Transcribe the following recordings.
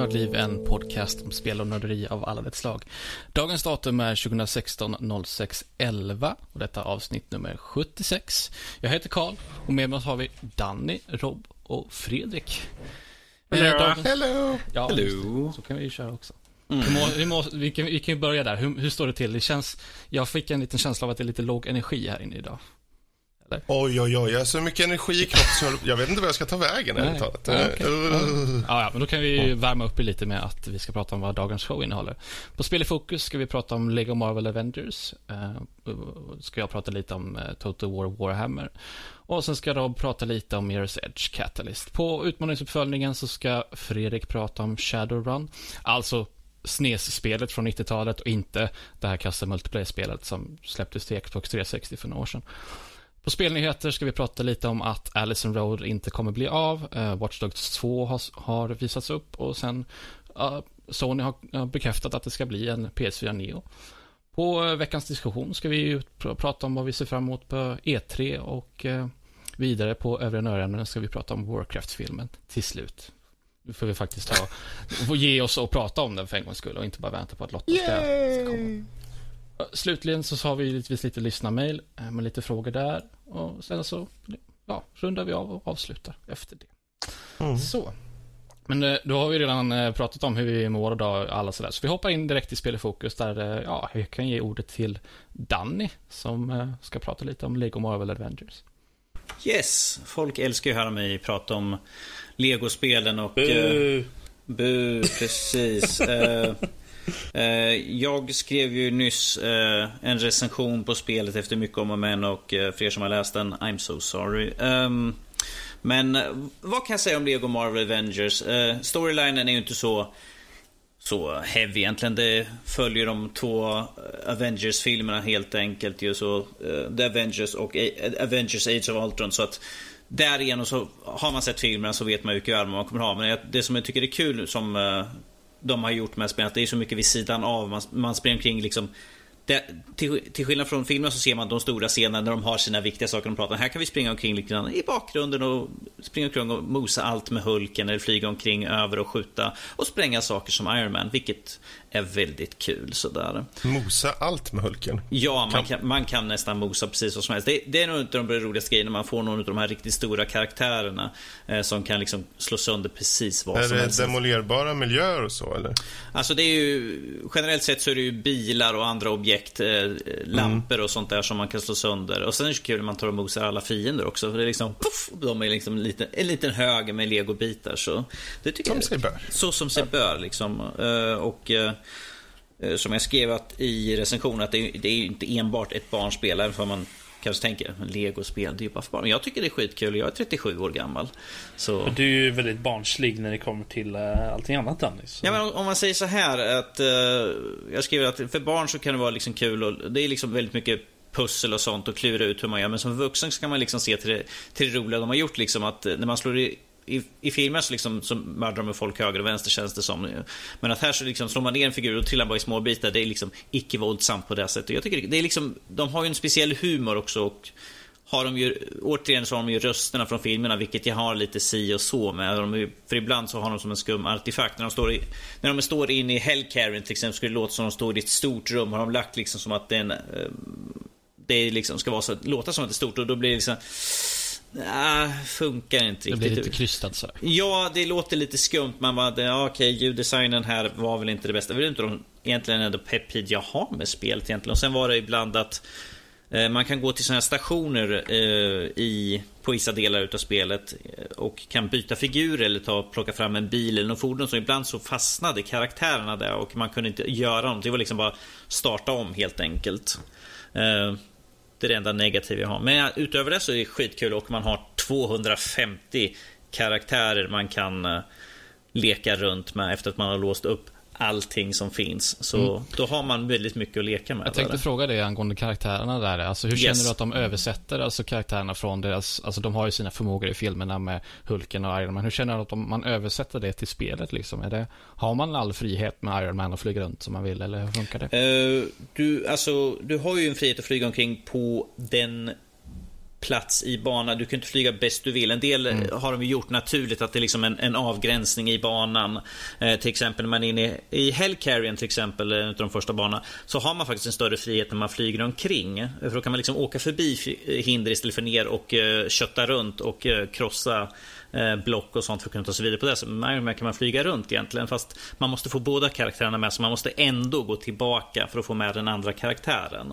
Nördliv, en podcast om spel och nörderi av alla dess slag. Dagens datum är 2016 06 11 och detta är avsnitt nummer 76. Jag heter Karl och med mig har vi Danny, Rob och Fredrik. Hello. Eh, dagens- Hello. Ja, Hello. så kan vi ju köra också. Hur må, vi, må, vi, kan, vi kan ju börja där. Hur, hur står det till? Det känns, jag fick en liten känsla av att det är lite låg energi här inne idag. Oj, oj, oj. Jag har så mycket energi i kroppen så jag, vet inte vad jag ska ta vägen Nej. ärligt talat. Ja, okej. Uh, Ja, ja, men då kan vi värma upp lite med att vi ska prata om vad dagens show innehåller. På Spel i fokus ska vi prata om Lego Marvel Avengers. Eh, ska jag prata lite om eh, Total War Warhammer. Och sen ska Rob prata lite om Mirror's Edge Catalyst. På utmaningsuppföljningen så ska Fredrik prata om Shadowrun. Alltså SNES-spelet från 90-talet och inte det här kassa multiplayer-spelet som släpptes till Xbox 360 för några år sedan. På spelnyheter ska vi prata lite om att Allison Road inte kommer bli av. Uh, Watch Dogs 2 har, har visats upp och sen uh, Sony har uh, bekräftat att det ska bli en PS4 Neo. På uh, veckans diskussion ska vi ju pr- prata om vad vi ser fram emot på E3 och uh, vidare på övriga nördämnen ska vi prata om Warcraft-filmen till slut. Nu får vi faktiskt ta, få ge oss och prata om den för en gångs skull och inte bara vänta på att Lotta ska, ska komma. Slutligen så har vi givetvis lite lyssnarmail eh, med lite frågor där. Och sen så ja, rundar vi av och avslutar efter det. mm. Så. Men eh, då har vi redan eh, pratat om hur vi mår idag och alla sådär. Så vi hoppar in direkt i Spel i fokus där ja, jag kan ge ordet till Danny som ska prata lite om Lego Marvel Avengers. Yes, folk älskar ju att höra mig prata om Lego-spelen och... Bu. eh, bu, precis. Eh, Eh, jag skrev ju nyss eh, en recension på spelet efter mycket om och men och eh, för er som har läst den, I'm so sorry. Ehm, men vad kan jag säga om Lego Marvel Avengers? Storylinen är ju inte så så heavy egentligen. Det följer de två Avengers-filmerna helt enkelt. Ju så, The Avengers och A- Avengers Age of Ultron. Så att därigenom så har man sett filmerna så vet man ju vilka öron man kommer ha. Men det som jag tycker är kul som de har gjort med spelet, det är så mycket vid sidan av. Man, man springer omkring liksom det, till, till skillnad från filmen så ser man de stora scenerna när de har sina viktiga saker de pratar om. Här kan vi springa omkring lite grann i bakgrunden och springa omkring och mosa allt med Hulken eller flyga omkring över och skjuta och spränga saker som Iron Man, vilket är väldigt kul sådär. Mosa allt med Hulken. Ja, man Kan- man kan nästan mosa precis vad som helst. Det, det är nog inte de roligaste grejerna. Man får någon av de här riktigt stora karaktärerna eh, som kan liksom slå sönder precis vad Är som det helst. demolerbara miljöer och så eller? Alltså det är ju, generellt sett så är det ju bilar och andra objekt, eh, lampor och sånt där som man kan slå sönder. Och sen är det så kul när man tar och mosar alla fiender också. För det är liksom, puff, de är liksom en liten, en liten hög med legobitar. Så det tycker Som jag, sig bör. Så som sig bör liksom. Eh, Och eh, eh, som jag skrev att i recensionen att det är, det är inte enbart ett barnspel. Även för man kanske tänker, legospel, det är ju bara för barn. Men jag tycker det är skitkul. Jag är 37 år gammal. Så... Du är ju väldigt barnslig när det kommer till uh, allting annat Danny. Så. Ja, men om- man säger så här att eh, jag skriver att för barn så kan det vara liksom kul och det är liksom väldigt mycket pussel och sånt och klura ut hur man gör. Men som vuxen så kan man liksom se till det, till det roliga de har gjort liksom att eh, när man slår i i, i filmer så, liksom, så mördar de folk höger och vänster känns det som. Men att här så liksom slår man ner en figur och trillar bara i små bitar. Det är liksom icke-våldsamt på det sättet. Jag tycker det, är liksom, de har ju en speciell humor också. Och har de ju, återigen så har de ju rösterna från filmerna, vilket jag har lite si och så med. De, ju- för ibland så har de som en skum artefakt. När de står, i, när de står inne i Hellcarin till exempel, skulle det låta som de står i ett stort rum. Har de lagt liksom som att det är en, eh, det liksom ska vara så, låta som att det är stort och då blir det liksom Nej, funkar inte Det riktigt. blir lite krystat så. Ja, det låter lite skumt. Man bara, ja, okej, ljuddesignen här var väl inte det bästa. Jag vet inte om egentligen ändå peppid jag har med spelet egentligen. Och sen var det ibland att eh, man kan gå till sådana här stationer eh, i, på vissa delar utav spelet eh, och kan byta figur eller ta, plocka fram en bil eller något fordon. Så ibland så fastnade karaktärerna där och man kunde inte göra något. Det var liksom bara starta om helt enkelt. Eh, det är det enda negativa jag har. Men utöver det så är det skitkul och man har 250 karaktärer man kan eh, leka runt med efter att man har låst upp allting som finns. Så då har man väldigt mycket att leka med. Jag tänkte där. fråga dig angående karaktärerna där. Alltså hur Yes. känner du att de översätter alltså karaktärerna från deras, alltså de har ju sina förmågor i filmerna med Hulken och Iron Man. Hur känner du att de, man översätter det till spelet liksom? Är det, har man all frihet med Iron Man att flyga runt som man vill eller hur funkar det? Eh, du, alltså, du har ju en frihet att flyga omkring på den plats i banan. Du kan inte flyga bäst du vill. En del mm. har de gjort naturligt att det är liksom en, en avgränsning i banan. Eh, till exempel när man är inne i Hellcarrion till exempel, en av de första banorna, så har man faktiskt en större frihet när man flyger omkring. För då kan man liksom åka förbi hinder istället för ner och eh, kötta runt och eh, krossa Eh, block och sånt för att kunna ta sig vidare på det. Så Iron kan man flyga runt egentligen. Fast man måste få båda karaktärerna med så man måste ändå gå tillbaka för att få med den andra karaktären.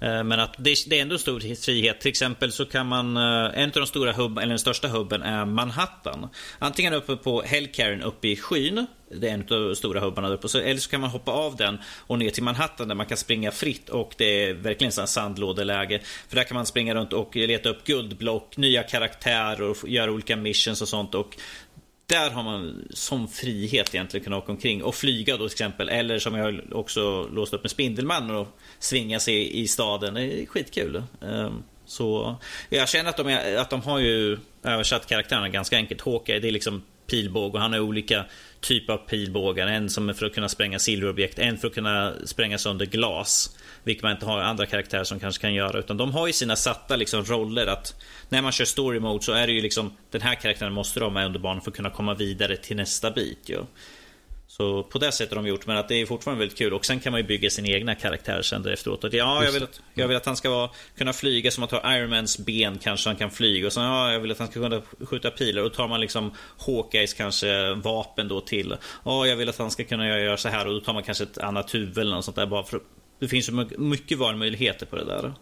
Eh, men att det, är ändå stor frihet. Till exempel så kan man, eh, en av de stora hubben, eller den största hubben är Manhattan. Antingen uppe på Hellcairn uppe i skyn det är en av de stora hubbarna där uppe. Eller så kan man hoppa av den och ner till Manhattan där man kan springa fritt och det är verkligen en sandlådeläge. För där kan man springa runt och leta upp guldblock, nya karaktärer och göra olika missions och sånt. Och där har man som frihet egentligen kunna åka omkring och flyga då till exempel. Eller som jag också låst upp med Spindelmannen och svinga sig i staden. Det är skitkul. Ehm så jag känner att de, är, att de har ju översatt karaktärerna ganska enkelt. Hawkeye, det är liksom pilbåge och han har olika typer av pilbågar. En som är för att kunna spränga silverobjekt, en för att kunna spränga sönder glas. Vilket man inte har andra karaktärer som kanske kan göra. Utan de har ju sina satta liksom, roller att när man kör story mode så är det ju liksom den här karaktären måste de ha med under banan för att kunna komma vidare till nästa bit. Ju. Så på det sättet har de gjort, men att det är fortfarande väldigt kul. Och sen kan man ju bygga sin egna karaktär sen efteråt. Att, ja, jag vill, att, jag vill att han ska vara, kunna flyga som att ha Ironmans ben kanske han kan flyga. Och sen, ja, jag vill att han ska kunna skjuta pilar. Och då tar man liksom Hawkeyes kanske vapen då till. Ja, jag vill att han ska kunna göra så här. Och då tar man kanske ett annat huvud eller något sånt där. Bara för, det finns ju mycket valmöjligheter på det där.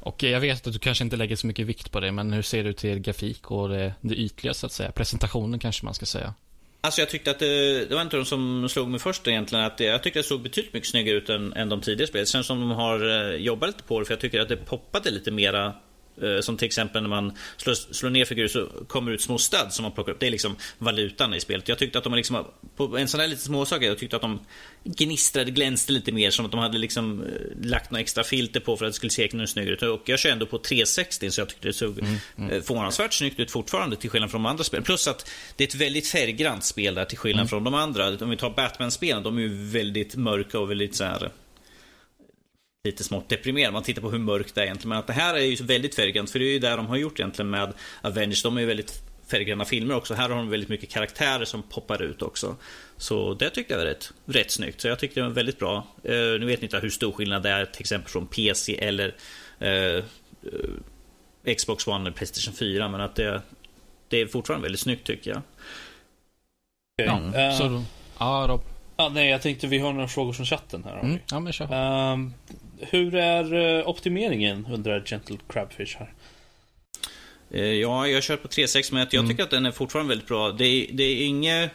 Och jag vet att du kanske inte lägger så mycket vikt på det, men hur ser du till grafik och det, det ytliga så att säga? Presentationen kanske man ska säga. Alltså jag tyckte att det, det var inte de som slog mig först egentligen. Att det, jag tyckte det såg betydligt mycket snyggare ut än, än de tidigare spelen. Sen som de har eh, jobbat lite på det, för jag tycker att det poppade lite mera som till exempel när man slår, slår ner figurer så kommer det ut små stöd som man plockar upp. Det är liksom valutan i spelet. Jag tyckte att de liksom, på en sån här liten småsak, jag tyckte att de gnistrade, glänste lite mer. Som att de hade liksom eh, lagt några extra filter på för att det skulle se ännu snyggare ut. Och jag kör ändå på 360 så jag tyckte det såg mm, mm. Eh, förvånansvärt snyggt ut fortfarande till skillnad från de andra spelen. Plus att det är ett väldigt färggrant spel där till skillnad mm. från de andra. Om vi tar Batman-spelen, de är ju väldigt mörka och väldigt så här lite smått deprimerad. Man tittar på hur mörkt det är egentligen. Men att det här är ju väldigt färggrant. För det är ju det de har gjort egentligen med Avengers. De är ju väldigt färggrana filmer också. Här har de väldigt mycket karaktärer som poppar ut också. Så det tyckte jag var rätt, rätt snyggt. Så jag tyckte det var väldigt bra. Uh, nu vet ni inte hur stor skillnad det är till exempel från PC eller uh, uh, Xbox One eller Playstation 4. Men att det, det är fortfarande väldigt snyggt tycker jag. Okay. Ja, så, ja, Rob. Ja, nej, jag tänkte vi har några frågor från chatten här. Mm, ja, men kör. Uh, hur är uh, optimeringen undrar Gentle Crabfish här? Uh, ja, jag kör på 3.6 men jag mm. tycker att den är fortfarande väldigt bra. Det är, det är inget...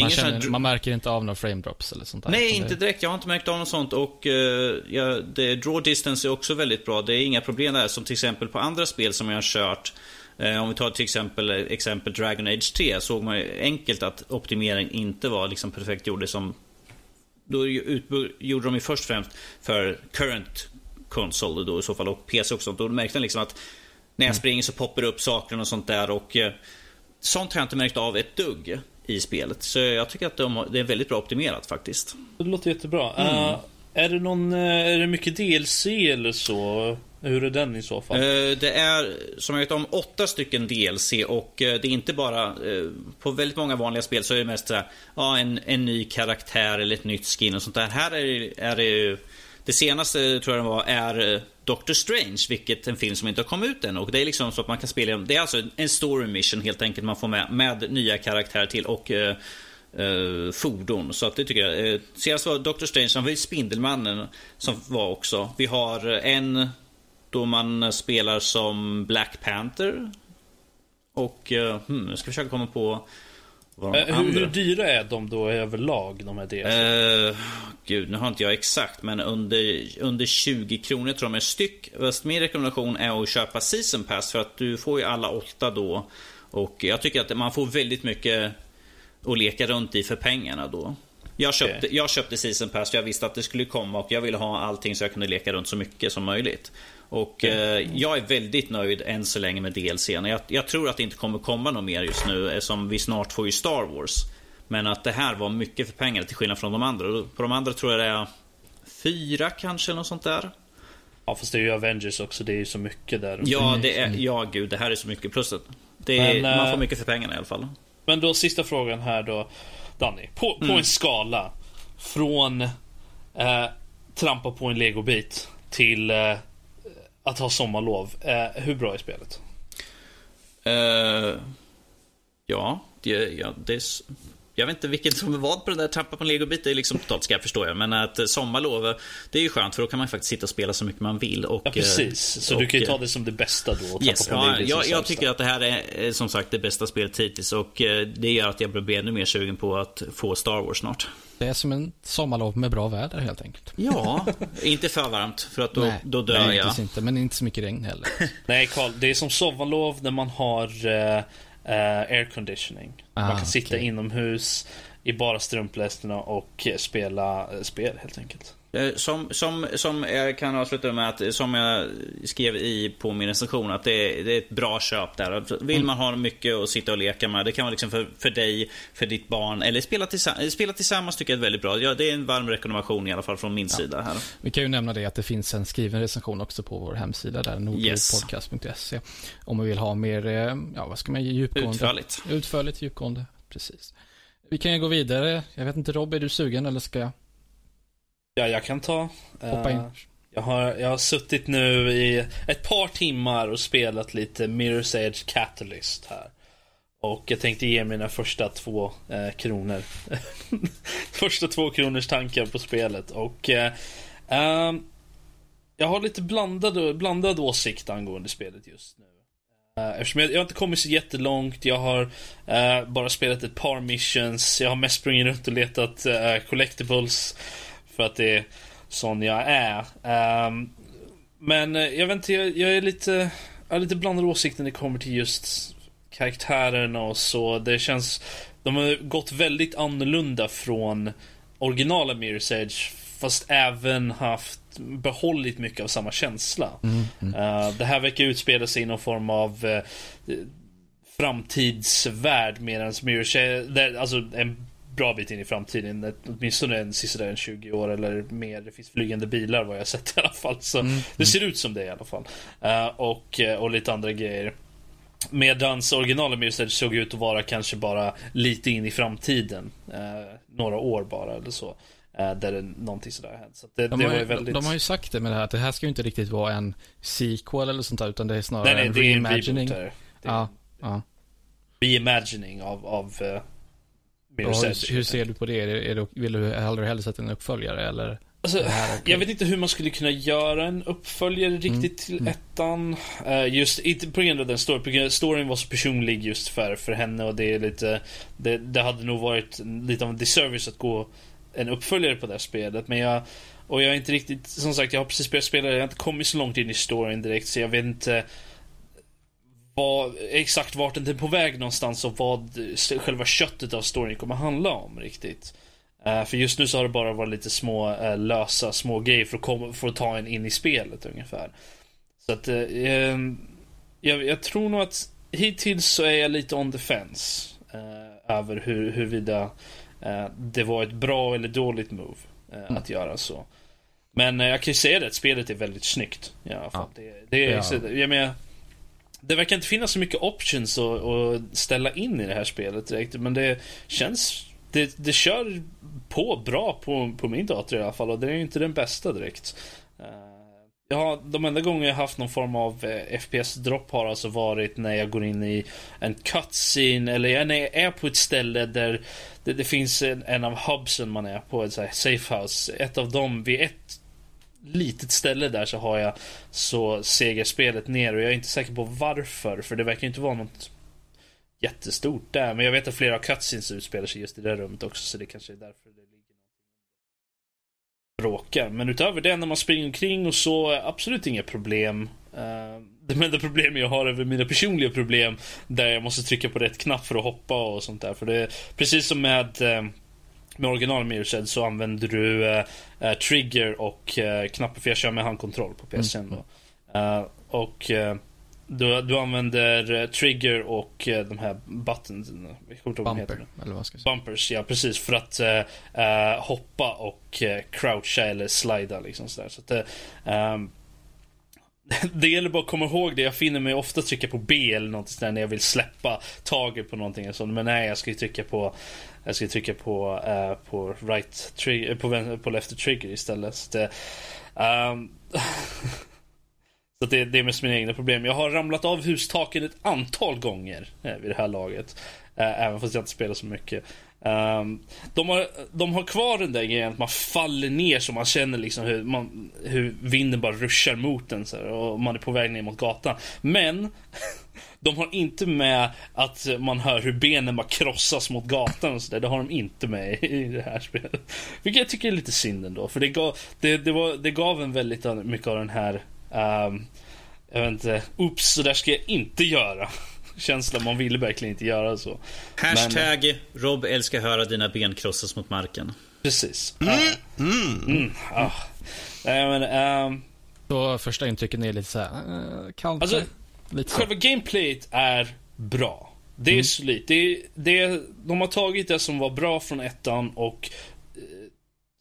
Man, känner, man, märker inte av några frame drops eller sånt där? Nej, inte direkt. Jag har inte märkt av något sånt. Och uh, ja, det, draw distance är också väldigt bra. Det är inga problem där. Som till exempel på andra spel som jag har kört. Eh, om vi tar till exempel, exempel Dragon Age 3 såg man ju enkelt att optimering inte var liksom perfekt gjord. Som, då gjorde de ju först och främst för current console då i så fall och PC också. Då märkte man liksom att när jag mm. springer så poppar det upp saker och sånt där. Och eh, Sånt har jag inte märkt av ett dugg i spelet. Så jag tycker att de, det är väldigt bra optimerat faktiskt. Det låter jättebra. Mm. Uh, är, det någon, eh, är det mycket DLC eller så? Hur är den i så fall? Eh, det är, som jag vet om, åtta stycken DLC och eh, det är inte bara... På väldigt många vanliga spel så är det mest så här, ja, en, en ny karaktär eller ett nytt skin och sånt där. Här är det, är det det senaste tror jag det var är Doctor Strange, vilket en film som inte har kommit ut än. Och det är liksom så att man kan spela Det är alltså en story mission helt enkelt man får med, med nya karaktärer till och uh, fordon. Så att det tycker jag. Uh, senast var Doctor Strange, sen har vi Spindelmannen som var också. Vi har en då man spelar som Black Panther. Och uh, hmm, jag ska försöka komma på vad de uh, hur, hur, dyra är de då överlag, de här DLC? Eh, gud, nu har inte jag exakt, men under, under 20 kronor tror jag med styck. Min rekommendation är att köpa Season Pass för att du får ju alla åtta då. Och jag tycker att man får väldigt mycket att leka runt i för pengarna då. Jag köpte, okay. jag köpte Season Pass för jag visste att det skulle komma och jag ville ha allting så jag kunde leka runt så mycket som möjligt. Och eh, jag är väldigt nöjd än så länge med DLC. Jag, jag tror att det inte kommer komma något mer just nu eftersom vi snart får ju Star Wars. Men att det här var mycket för pengar till skillnad från de andra. På de andra tror jag det är fyra kanske, något sånt där. Ja, fast det är ju Avengers också. Det är ju så mycket där. Ja, det är, ja gud, det här är så mycket. Plus det är, Men, man eh, får mycket för pengarna i alla fall. Men då sista frågan här då. Danny, på, på en skala från eh, trampa på en legobit till eh, att ha sommarlov. Eh, hur bra är spelet? Eh, ja, det, ja det är, jag vet inte vilket som är vad på den där trappan på en legobit. Det är liksom totalt förstår jag. Men att eh, sommarlov, det är ju skönt för då kan man faktiskt sitta och spela så mycket man vill. Och, Ja, precis. Så du och, kan ju ta eh, det som det bästa då. Och Yes, ja, jag, jag tycker att det här är eh, som sagt det bästa spelet hittills och eh, det gör att jag blir ännu mer sugen på att få Star Wars snart. Det är som en sommarlov med bra väder helt enkelt. Ja, inte för varmt för att då, Nej, då dör nej, jag. inte, inte, men inte så mycket regn heller. Nej, Karl. Det är som sommarlov när man har eh, eh, air conditioning. man Ah, kan sitta okej. inomhus i bara strumplästerna och spela eh, spel helt enkelt. Eh, Som, som, som jag kan avsluta med att, som jag skrev i på min recension, att det är, det är ett bra köp där. Vill man ha mycket att sitta och leka med, det kan vara liksom för, för dig, för ditt barn, eller spela, tillsa- spela tillsammans tycker jag är väldigt bra. Ja, det är en varm rekommendation i alla fall från min sida här. Vi kan ju nämna det att det finns en skriven recension också på vår hemsida där, Yes. nordlydpodcast.se. Om man vill ha mer, eh, ja vad ska man ge, djupgående? Utförligt. Utförligt, djupgående, precis. Vi kan ju gå vidare. Jag vet inte Rob, är du sugen eller ska jag Ja, jag kan ta. hoppa eh, in? Jag har, jag har suttit nu i ett par timmar och spelat lite Mirror's Edge Catalyst här. Och jag tänkte ge mina första två eh, kronor. första två kronors tankar på spelet. Och eh, ehm, jag har lite blandad, blandad åsikt angående spelet just nu. Eh, Eftersom jag, jag har inte kommit så jättelångt. Jag har eh, bara spelat ett par missions. Jag har mest sprungit runt och letat eh, collectibles. För att det är sån jag är. Ehm, men eh, jag vet inte, jag, jag är lite, jag har lite blandade åsikter när det kommer till just karaktärerna och så. Det känns, de har gått väldigt annorlunda från originala Mirror's Edge. Fast även haft behållit mycket av samma känsla. Eh, det här verkar utspela sig i någon form av eh, framtidsvärld medan Mirror's Edge, alltså en bra bit in i framtiden. Åtminstone en sista en 20 år eller mer. Det finns flygande bilar vad jag sett i alla fall. Så det ser ut som det i alla fall. Eh, och, eh, och lite andra grejer. Medans originala Mirror's Edge såg ut att vara kanske bara lite in i framtiden. Eh, några år bara eller så. Eh, där det, någonting sådär hänt. Så det, De, det har ju, väldigt... de har ju sagt det med det här, att det här ska ju inte riktigt vara en sequel eller sånt där, utan det är snarare nej, nej, en det är en reimagining. Det är Ja, ja. reimagining av, av uh, Och Mirror's Edge. Hur, hur ser du på det? Är det, det vill du hellre, hellre sätta en uppföljare eller? Alltså, det jag vet inte hur man skulle kunna göra en uppföljare riktigt till ettan. Eh, just inte på grund av den storyn. Storyn var så personlig just för, för henne och det är lite... Det, det hade nog varit lite av en disservice att gå en uppföljare på det här spelet. Men jag... Och jag är inte riktigt... Som sagt, jag har precis börjat spela. Jag har inte kommit så långt in i storyn direkt så jag vet inte vad, exakt vart den är på väg någonstans och vad själva köttet av storyn kommer handla om riktigt. Eh, för just nu så har det bara varit lite små eh, lösa små grejer för att, komma, för att ta en in i spelet ungefär. Så att eh, jag, jag tror nog att hittills så är jag lite on the fence. Över hur, huruvida det var ett bra eller dåligt move eh, att göra så. Men jag kan ju säga det att spelet är väldigt snyggt. I alla fall. Det, det, är, Ja. jag menar, det verkar inte finnas så mycket options att, att ställa in i det här spelet direkt. Men det känns... Det, det kör på bra på, på min dator i alla fall. Och det är ju inte den bästa direkt. Eh, ja, de enda gånger jag haft någon form av eh, FPS-dropp har alltså varit när jag går in i en cutscene eller när jag är på ett ställe där det, det finns en, en av hubsen man är på, ett safehouse. safe house. Ett av dem, vid ett litet ställe där så har jag så segar spelet ner och jag är inte säker på varför. För det verkar inte vara något jättestort där. Men jag vet att flera av cutscenes utspelar sig just i det rummet också så det kanske är därför det ligger bråkar. Men utöver det när man springer omkring och så, absolut inga problem. Uh, det enda problem jag har är väl mina personliga problem där jag måste trycka på rätt knapp för att hoppa och sånt där. För det är precis som med eh, med original Mirror's så använder du eh, eh, trigger och uh, knappar, för jag kör med handkontroll på PSN då. Eh, och eh, du, du använder eh, trigger och eh, de här buttons. Bumper, eller vad ska jag säga. Bumpers, ja precis. För att eh, eh, hoppa och eh, croucha eller slida liksom sådär. Så att, eh, ehm, det gäller bara att komma ihåg det. Jag finner mig ofta trycka på B eller något sånt när jag vill släppa taget på någonting. Sånt. Men nej, jag ska ju trycka på jag ska trycka på, uh, på right trigger, eh, på, på left trigger istället. Så det, um, så det, det är mest mina egna problem. Jag har ramlat av hustaken ett antal gånger uh, vid det här laget. Uh, även fast jag inte spelar så mycket. Um, de, har, de har kvar den där grejen att man faller ner så man känner liksom hur, man, hur vinden bara ruschar mot en så här, och man är på väg ner mot gatan. Men de har inte med att man hör hur benen bara krossas mot gatan och så där. Det har de inte med i det här spelet. Vilket jag tycker är lite synd ändå. För det gav, det, det var, det gav en väldigt mycket av den här um, jag vet inte, oops, så där ska jag inte göra känsla. Man ville verkligen inte göra så. Hashtag Men, Rob älskar höra dina ben krossas mot marken. Precis. Mm. Mm. Mm. Ah. Nej, men, um, så första intrycken är lite så här, uh, kanske. Alltså, lite så. Själva gameplayet är bra. Det är mm. solidt. Det, det, de har tagit det som var bra från ettan och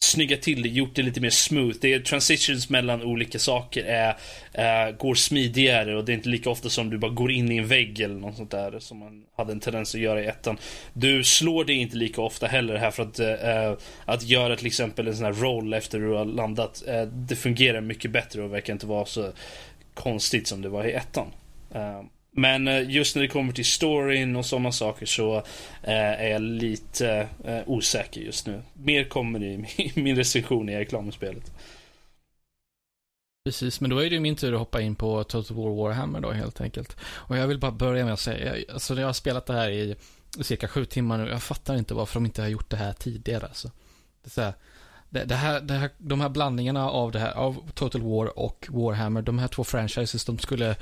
snyggat till det, gjort det lite mer smooth. Det är transitions mellan olika saker är, är, går smidigare och det är inte lika ofta som du bara går in i en vägg eller något sånt där som man hade en tendens att göra i ettan. Du slår det inte lika ofta heller här för att, äh, att göra till exempel en sån här roll efter du har landat. Äh, det fungerar mycket bättre och verkar inte vara så konstigt som det var i ettan. Eh, men eh, just när det kommer till storyn och sådana saker så eh, är jag lite osäker just nu. Mer kommer i min recension i reklamspelet. Precis, men då är det min tur att hoppa in på Total War Warhammer då helt enkelt. Och jag vill bara börja med att säga, alltså jag har spelat det här i cirka sju timmar nu. Jag fattar inte varför de inte har gjort det här tidigare alltså. Det är så här, det, det, här, det här, de här blandningarna av det här, av Total War och Warhammer, de här två franchises, de skulle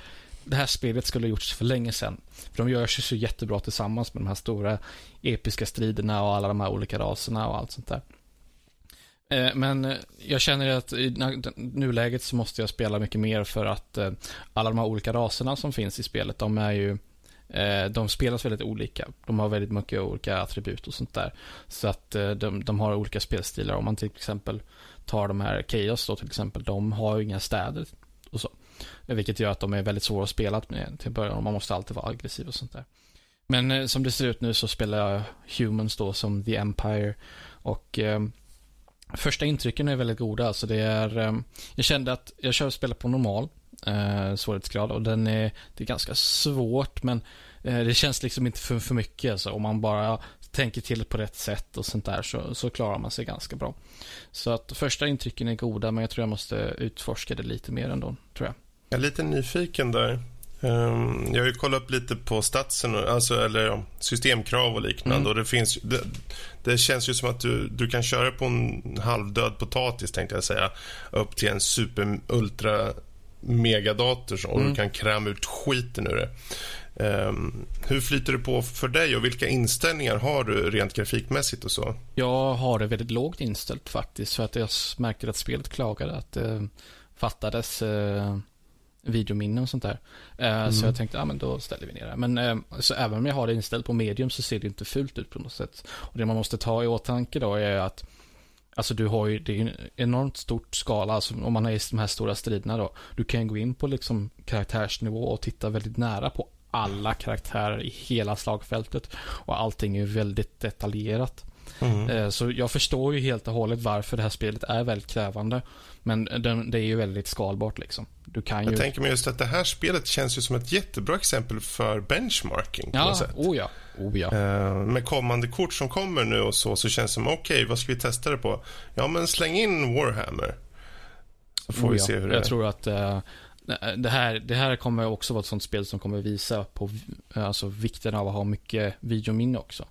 det här spelet skulle ha gjorts för länge sedan. För de gör sig så jättebra tillsammans med de här stora episka striderna och alla de här olika raserna och allt sånt där. Eh, men eh, jag känner att i nuläget så måste jag spela mycket mer för att eh, alla de här olika raserna som finns i spelet, de är ju de spelas väldigt olika. De har väldigt mycket olika attribut och sånt där. Så att de, de har olika spelstilar. Om man till exempel tar de här Chaos då till exempel, de har ju inga städer och så. Vilket gör att de är väldigt svåra att spela med till början och man måste alltid vara aggressiv och sånt där. Men eh, som det ser ut nu så spelar jag Humans då som The Empire och eh, första intrycken är väldigt goda. Alltså det är, eh, jag kände att jag kör och spelar på normal eh, svårighetsgrad och den är, det är ganska svårt men eh, det känns liksom inte för, för mycket. Alltså, om man bara tänker till på rätt sätt och sånt där så, så klarar man sig ganska bra. Så att första intrycken är goda men jag tror jag måste utforska det lite mer ändå, tror jag. Jag är lite nyfiken där. Um, jag har ju kollat upp lite på statsen, alltså, eller systemkrav och liknande. Mm. Och det, finns, det, det, känns ju som att du, du kan köra på en halvdöd potatis, tänkte jag säga. Upp till en super ultra megadator och mm. du kan kräma ut skiten ur det. Um, hur flyter det på för dig och vilka inställningar har du rent grafikmässigt och så? Jag har det väldigt lågt inställt faktiskt för att jag märkte att spelet klagade att det uh, fattades uh, videominnen och sånt där. Uh, mm. Så jag tänkte, ja men då ställer vi ner det. Men uh, så även om jag har det inställt på medium så ser det inte fult ut på något sätt. Och det man måste ta i åtanke då är att Alltså du har ju, det är en enormt stort skala, alltså om man har de här stora striderna då. Du kan gå in på liksom karaktärsnivå och titta väldigt nära på alla karaktärer i hela slagfältet. Och allting är väldigt detaljerat. Mm. Eh, så jag förstår ju helt och hållet varför det här spelet är väldigt krävande. Men det är ju väldigt skalbart liksom. Du kan jag ju... tänker mig just att det här spelet känns ju som ett jättebra exempel för benchmarking. Ja, oh ja. Oh ja. Uh, med kommande kort som kommer nu och så, så känns det som, okej, okay, vad ska vi testa det på? Ja, men släng in Warhammer. Så får oh vi se hur det Jag är. tror att uh, det, här, det här kommer också vara ett sånt spel som kommer visa på alltså, vikten av att ha mycket videominne också.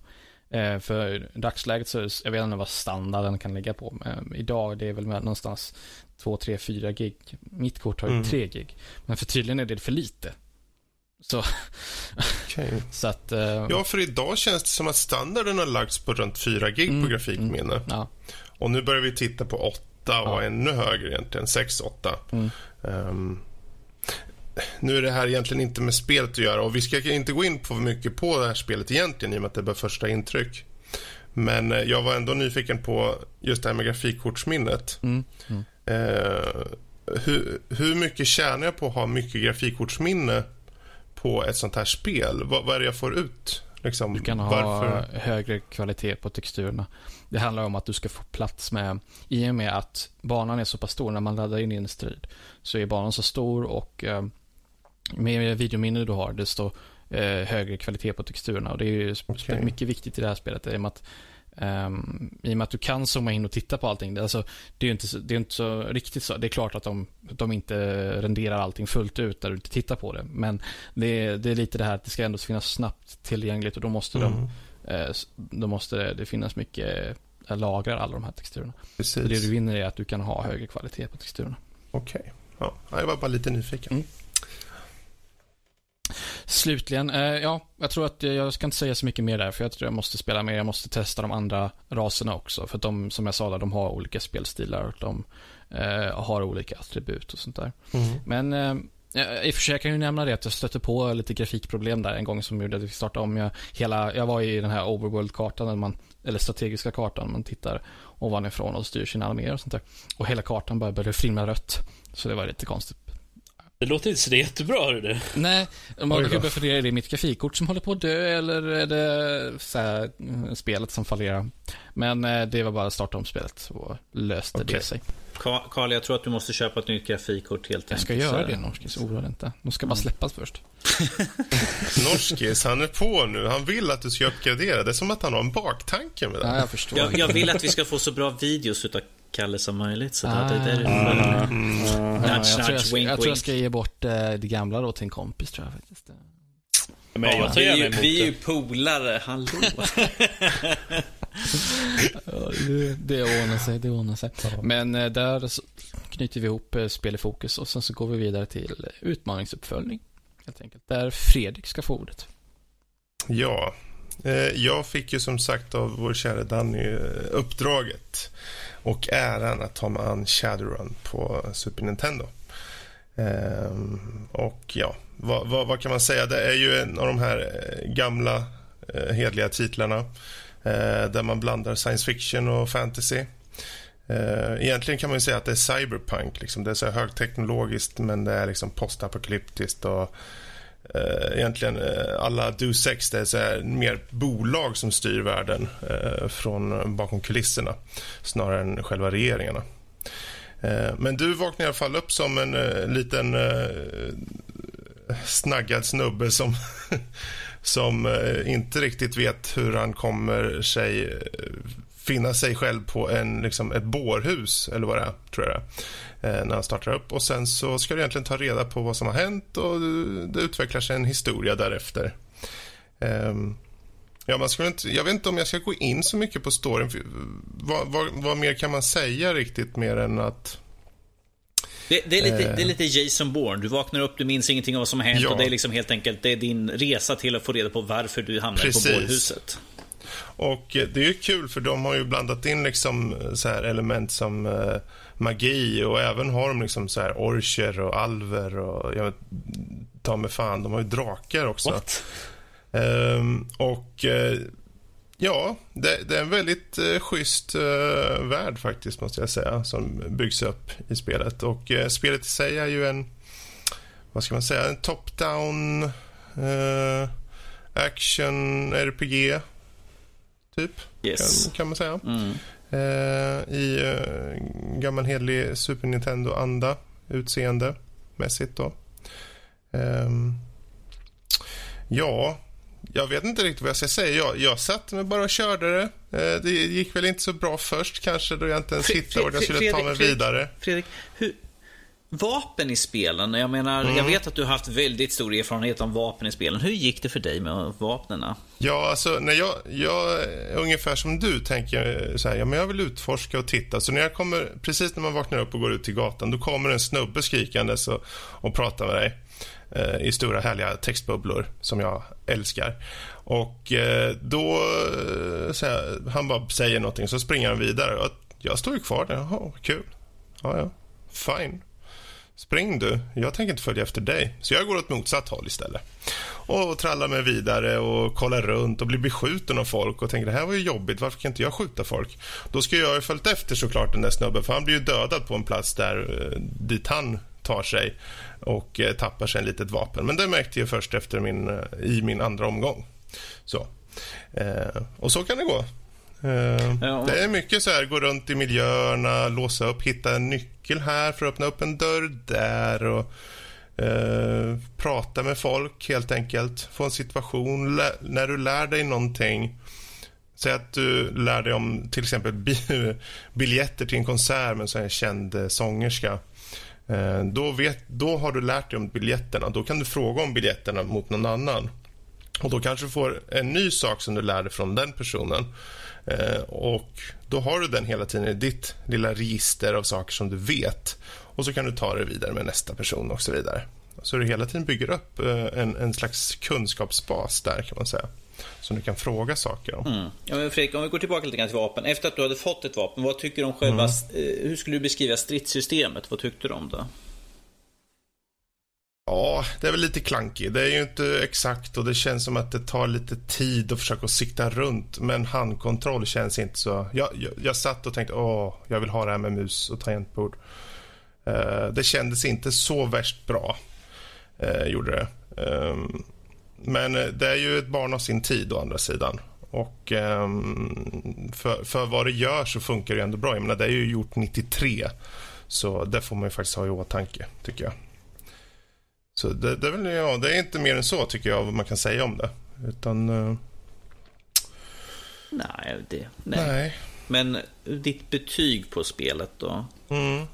Eh, för dagsläget så, jag vet inte vad standarden kan ligga på. Men idag det är väl någonstans 2, 3, 4 gig. Mitt kort har ju mm. 3 gig. Men för tydligen är det för lite. Så, okay. så att... Uh... Ja, för idag känns det som att standarden har lagts på runt 4 gig mm, på grafikminne. Mm, ja. Och nu börjar vi titta på 8 och ja. ännu högre egentligen, 6, 8. Mm. Um, nu är det här egentligen inte med spelet att göra och vi ska inte gå in på mycket på det här spelet egentligen i och med att det är bara första intryck. Men eh, jag var ändå nyfiken på just det här med grafikkortsminnet. Mm. Mm. Eh, hur, hur mycket tjänar jag på att ha mycket grafikkortsminne på ett sånt här spel? Vad, vad är det jag får ut? Liksom, du kan ha varför? högre kvalitet på texturerna. Det handlar om att du ska få plats med, i och med att banan är så pass stor, när man laddar in i en strid, så är banan så stor och eh, med videominne du har, desto eh, högre kvalitet på texturerna. Och det är ju okay. mycket viktigt i det här spelet, i och med att Um, I och med att du kan zooma in och titta på allting. Det, alltså, det är ju inte, det är inte så riktigt så. Det är klart att de, de inte renderar allting fullt ut där du inte tittar på det. Men det, det är lite det här att det ska ändå finnas snabbt tillgängligt och då måste, mm. de, eh, då måste det, det finnas mycket eh, lagrar alla de här texturerna. Precis. Så det du vinner är att du kan ha högre kvalitet på texturerna. Okej. Okay. Ja, jag var bara lite nyfiken. Mm. Slutligen, eh, ja, jag tror att jag ska inte säga så mycket mer där, för jag tror jag måste spela mer. Jag måste testa de andra raserna också, för att de, som jag sa, där, de har olika spelstilar och de eh, har olika attribut och sånt där. Mm. Men eh, i och för sig, jag kan ju nämna det att jag stötte på lite grafikproblem där en gång som gjorde att vi startade om. Jag, hela, jag var i den här overworld-kartan, eller strategiska kartan, man tittar ovanifrån och styr sina arméer och sånt där. Och hela kartan bara började flimra rött. Så det var lite konstigt. Det låter inte så jättebra, du. Nej, man kan börja fundera, är det mitt grafikkort som håller på att dö eller är det så här, mm, spelet som fallerar? Men eh, det var bara att starta om spelet och löste okay. det sig. Karl, jag tror att du måste köpa ett nytt grafikkort helt enkelt. Jag ska göra det, Norskis. Oroa dig inte. De ska bara mm. släppas först. Norskis, han är på nu. Han vill att du ska uppgradera. Det är som att han har en baktanke med det. Ja, jag förstår. Jag, jag vill att vi ska få så bra videos utav Kalle som möjligt. Så ah. det är därför. Mm. Mm. jag, tror jag, ska, jag tror jag ska ge bort uh, det gamla då till en kompis tror jag faktiskt. Men jag vi, är ju, vi är ju polare, hallå. det ordnar sig, det ordnar sig. Men uh, där knyter vi ihop uh, spel i fokus och sen så går vi vidare till utmaningsuppföljning. Helt enkelt. Där Fredrik ska få ordet. Ja, Eh, jag fick ju som sagt av vår kära Danny eh, uppdraget och äran att ta mig an Shadowrun på Super Nintendo. Ehm, och ja, vad, vad, vad, kan man säga? Det är ju en av de här eh, gamla hedliga titlarna där man blandar science fiction och fantasy. Egentligen kan man säga att det är cyberpunk. Liksom. Det är så högteknologiskt men det är liksom postapokalyptiskt och eh, egentligen eh, alla Do Sex det är så här, mer bolag som styr världen eh, från bakom kulisserna snarare än själva regeringarna. Eh, men du vaknar i alla fall upp som en eh, liten eh, snaggad snubbe som, som eh, inte riktigt vet hur han kommer sig eh, finna sig själv på en, liksom, ett bårhus, eller vad det är, tror jag när han startar upp. Och Sen så ska du egentligen ta reda på vad som har hänt och det utvecklar sig en historia därefter. Eh, ja, man skulle inte, jag vet inte om jag ska gå in så mycket på storyn. Vad, vad, vad mer kan man säga riktigt mer än att... Det, det, är lite, det är lite Jason Bourne. Du vaknar upp, du minns ingenting av vad som har hänt ja. och det är liksom helt enkelt det är din resa till att få reda på varför du hamnar Precis. på bårhuset. Och det är ju kul för de har ju blandat in liksom så här element som eh, magi och även har de liksom så här orcher och alver och jag vet, ta mig fan, de har ju drakar också. Um, och uh, ja, det, det, är en väldigt uh, schysst uh, värld faktiskt måste jag säga som byggs upp i spelet och uh, spelet i sig är ju en vad ska man säga, en top-down uh, action RPG typ. Yes. Kan, kan man säga. Mm. Eh, I eh, gammal hedlig Super Nintendo-anda, utseende mässigt då. Eh, ja, jag vet inte riktigt vad jag ska säga. Jag, jag satt mig bara och körde det. Eh, det gick väl inte så bra först kanske då jag inte ens hittade vart jag skulle ta mig vidare. Fredrik, hur, vapen i spelen. Jag menar, mm. jag vet att du har haft väldigt stor erfarenhet om vapen i spelen. Hur gick det för dig med vapnen? Ja, alltså när jag, jag ungefär som du tänker så här, ja men jag vill utforska och titta. Så när jag kommer, precis när man vaknar upp och går ut till gatan, då kommer en snubbe skrikande och, och pratar med dig eh, i stora härliga textbubblor som jag älskar. Och eh, då, eh, så här, han bara säger någonting så springer han vidare. Och jag står ju kvar där, jaha, kul. Ja, ja, fine. Spring du. Jag tänker inte följa efter dig. Så jag går åt motsatt håll istället. Och trallar mig vidare och kollar runt och blir beskjuten av folk och tänker det här var ju jobbigt, varför kan inte jag skjuta folk? Då ska jag ha följt efter såklart den där snubben för han blir ju dödad på en plats där eh, dit han tar sig och eh, tappar sig en litet vapen. Men det märkte jag först efter min, eh, i min andra omgång. Så. Eh, och så kan det gå. Eh, ja. Det är mycket så här, gå runt i miljöerna, låsa upp, hitta en nyckel här för att öppna upp en dörr där och eh, prata med folk helt enkelt. Få en situation lä när du lär dig någonting. Säg att du lär dig om till exempel bi biljetter till en konsert med en känd eh, sångerska. Eh, då, vet, då har du lärt dig om biljetterna. Då kan du fråga om biljetterna mot någon annan. Och Då kanske du får en ny sak som du lär dig från den personen. Eh, och Då har du den hela tiden i ditt lilla register av saker som du vet. Och så kan du ta det vidare med nästa person och så vidare. Så du hela tiden bygger upp eh, en, en slags kunskapsbas där kan man säga. Som du kan fråga saker om. Mm. Ja, men Fredrik, om vi går tillbaka lite grann till vapen. Efter att du hade fått ett vapen, vad tycker du om själva... Mm. Eh, hur skulle du beskriva stridssystemet? Vad tyckte du om det? Ja, det är väl lite klankigt. Det är ju inte exakt och det känns som att det tar lite tid att försöka sikta runt. Men handkontroll känns inte så... Jag, jag, jag satt och tänkte åh, jag vill ha det här med mus och tangentbord. Uh, det kändes inte så värst bra, uh, gjorde det. Um, men det är ju ett barn av sin tid å andra sidan. Och um, för, för vad det gör så funkar det ändå bra. Jag menar, det är ju gjort 93. Så det får man ju faktiskt ha i åtanke, tycker jag. Så det, det, är väl, ja, det är inte mer än så tycker jag vad man kan säga om det. Utan... Uh... Nej, det, nej. nej. Men ditt betyg på spelet då? Mm.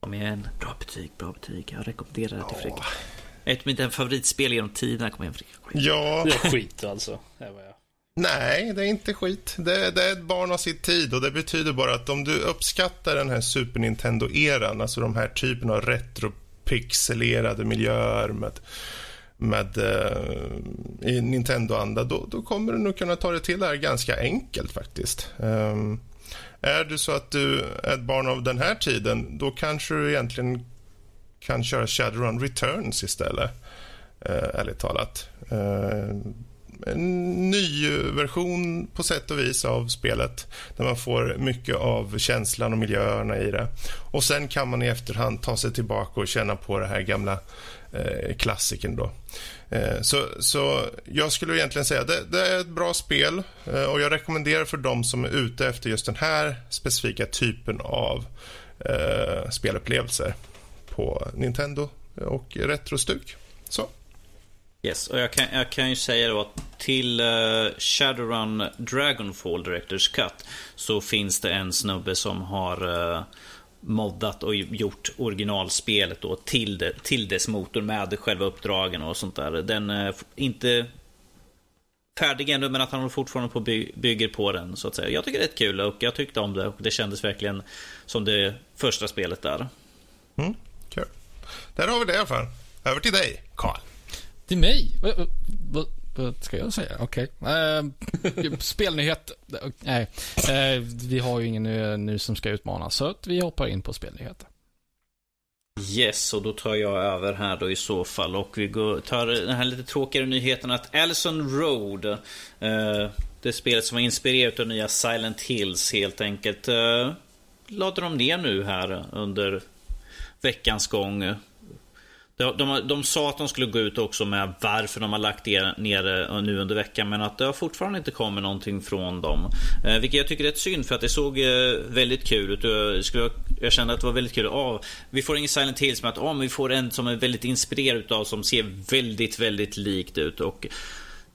Kom igen, bra betyg, bra betyg. Jag rekommenderar det till Fredrik. Ett av mina favoritspel genom tiderna. Kom igen, Fredrik. Ja. Det är skit alltså. Det var jag. Nej, det är inte skit. Det, det, är ett barn av sin tid och det betyder bara att om du uppskattar den här Super Nintendo-eran, alltså de här typen av retro pixelerade miljöer med, med eh, i Nintendo-anda, då, då, kommer du nog kunna ta dig till det här ganska enkelt faktiskt. Um, är du så att du är ett barn av den här tiden, då kanske du egentligen kan köra Shadowrun Returns istället, eh, ärligt talat. Eh, en ny version på sätt och vis av spelet där man får mycket av känslan och miljöerna i det. Och Sen kan man i efterhand ta sig tillbaka och känna på det här gamla eh, klassiken. Då. Eh, så, så jag skulle egentligen säga det, det är ett bra spel eh, och jag rekommenderar för dem som är ute efter just den här specifika typen av eh, spelupplevelser på Nintendo och Retrostuk. Så. Yes, och jag kan, jag kan ju säga då att till uh, Shadowrun Dragonfall Directors Cut så finns det en snubbe som har uh, moddat och gjort originalspelet då till, det, till dess motor med själva uppdragen och sånt där. Den eh, är inte färdig ännu men att han fortfarande på by bygger på den så att säga. Jag tycker det är kul och jag tyckte om det och det kändes verkligen som det första spelet där. Mm, kul. Där har vi det i alla fall. Över till dig, Karl. Till mig? Vad, vad, vad ska jag säga? Okej. Okay. Uh, spelnyhet. Nej, uh, vi har ju ingen nu, nu som ska utmana, så att vi hoppar in på spelnyheter. Yes, och då tar jag över här då i så fall. Och vi går, tar den här lite tråkigare nyheten att Allison Road, uh, det spelet som var inspirerat av nya Silent Hills helt enkelt, uh, lade de ner nu här under veckans gång. De, de, de sa att de skulle gå ut också med varför de har lagt ner det nu under veckan men att det har fortfarande inte kommit någonting från dem. Eh, vilket jag tycker är ett synd för att det såg eh, väldigt kul ut. Jag, skulle, jag kände att det var väldigt kul. Oh, vi får ingen Silent Hills men att oh, vi får en som är väldigt inspirerad av som ser väldigt, väldigt likt ut. Och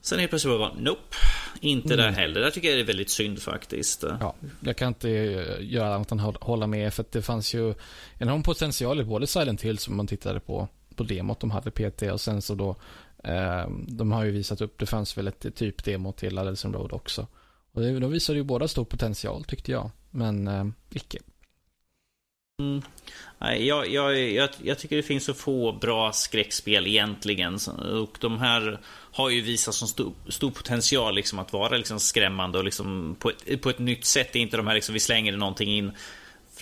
Sen helt plötsligt bara, nope, inte mm. där heller. Det tycker jag är väldigt synd faktiskt. Ja, jag kan inte göra annat än hålla med för att det fanns ju enorm potential i både Silent Hill som man tittade på på demot de hade PT och sen så då eh, de har ju visat upp, det fanns väl ett typ demo till Adelson Road också. Och det, de visade ju båda stor potential tyckte jag, men eh, icke. Mm. Jag, jag, jag, jag, tycker det finns så få bra skräckspel egentligen. Och de här har ju visat så stor, stor potential liksom att vara liksom skrämmande och liksom på, ett, på ett nytt sätt. Det är inte de här liksom, vi slänger någonting in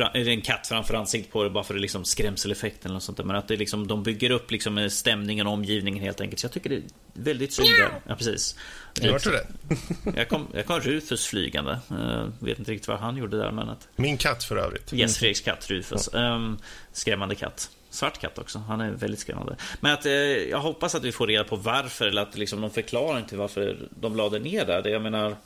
en katt framför ansiktet på det bara för det liksom skrämseleffekt eller något sånt där. Men att det liksom, de bygger upp liksom stämningen och omgivningen helt enkelt. Så jag tycker det är väldigt synd. Ja, precis. Jag hörde det. jag, kom, jag kom Rufus flygande. Uh, vet inte riktigt vad han gjorde där. Men att... Min katt för övrigt. Yes, Fredriks katt Rufus. Ja. Um, skrämmande katt. Svart katt också. Han är väldigt skrämmande. Men att, eh, jag hoppas att vi får reda på varför. Eller att liksom, de förklarar inte varför de lade ner där. Det, jag menar...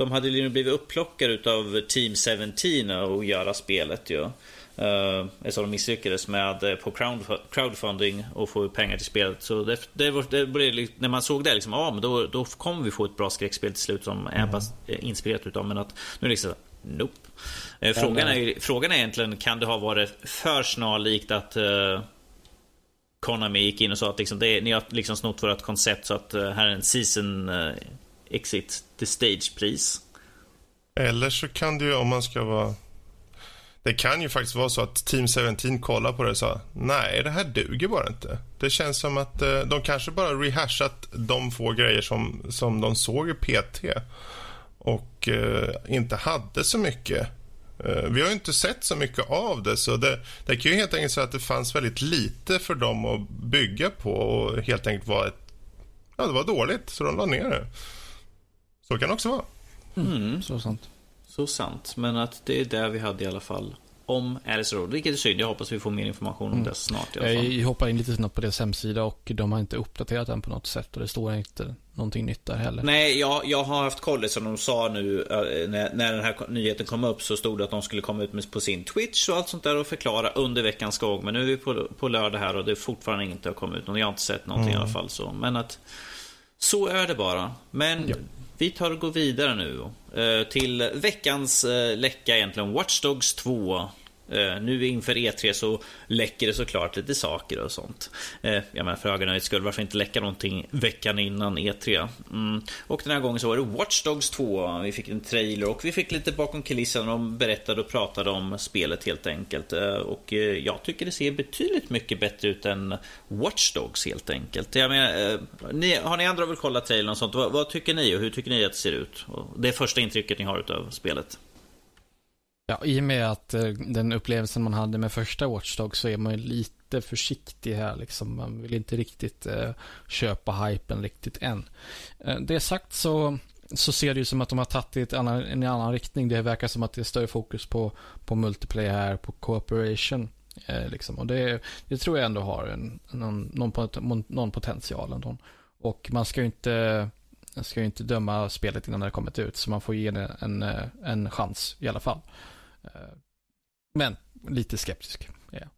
De hade ju blivit upplockade av Team 17 och göra spelet ju. Uh, eftersom de misslyckades med uh, på crowd, crowdfunding och få pengar till spelet. Så det, det, var, det blev, när man såg det, liksom, ja, men då, då kommer vi få ett bra skräckspel till slut som mm. är inspirerat utav. Men att nu är det liksom, nope. Uh, frågan, är, frågan är egentligen, kan det ha varit för snarlikt att uh, Konami gick in och sa att liksom, det, ni har liksom snott vårt koncept så att uh, här är en season exit the Stage-pris. Eller så kan det ju om man ska vara det kan ju faktiskt vara så att Team 17 kollar på det och sa nej, det här duger bara inte. Det känns som att eh, de kanske bara rehashat de få grejer som, som de såg i PT och eh, inte hade så mycket. Eh, vi har ju inte sett så mycket av det så det, det kan ju helt enkelt säga att det fanns väldigt lite för dem att bygga på och helt enkelt var ett, ja det var dåligt så de la ner det. Så kan det också vara. Mm, så sant. Så sant. Men att det är där vi hade i alla fall om Alice Road. Vilket är synd. Jag hoppas vi får mer information om mm. det snart. I alla fall. Jag hoppar in lite snabbt på deras hemsida och de har inte uppdaterat den på något sätt. Och det står inte någonting nytt där heller. Nej, jag, jag har haft koll. Som de sa nu eh, när, när den här nyheten kom upp så stod det att de skulle komma ut med på sin Twitch och allt sånt där och förklara under veckans gång. Men nu är vi på, på lördag här och det är fortfarande inte har kommit ut. Jag har inte sett någonting mm. i alla fall. Så. Men att så är det bara. Men ja. Vi tar och går vidare nu eh, till veckans eh, läcka egentligen. Watch Dogs 2 Eh, nu inför E3 så läcker det såklart lite saker och sånt. Eh, jag menar för ögonöjets skull, varför inte läcka någonting veckan innan E3? Mm. Och den här gången så var det Watch Dogs 2. Vi fick en trailer och vi fick lite bakom kulisserna. De berättade och pratade om spelet helt enkelt. Eh, och jag tycker det ser betydligt mycket bättre ut än Watch Dogs helt enkelt. Jag menar, ni, har ni andra väl kollat trailern och sånt? Vad, vad, tycker ni och hur tycker ni att det ser ut? Det är första intrycket ni har utav spelet. Ja, i och med att eh, den upplevelsen man hade med första Watchdog så är man ju lite försiktig här liksom. Man vill inte riktigt eh, köpa hypen riktigt än. Eh, det sagt så, så ser det ju som att de har tagit det i annan, en annan riktning. Det verkar som att det är större fokus på, på multiplayer här, på cooperation. Eh, liksom. Och det, det tror jag ändå har en, någon, någon, någon potential. Ändå. Och man ska ju inte ska ju inte döma spelet innan det har kommit ut, så man får ge det en, en, en chans i alla fall. Eh, men lite skeptisk är.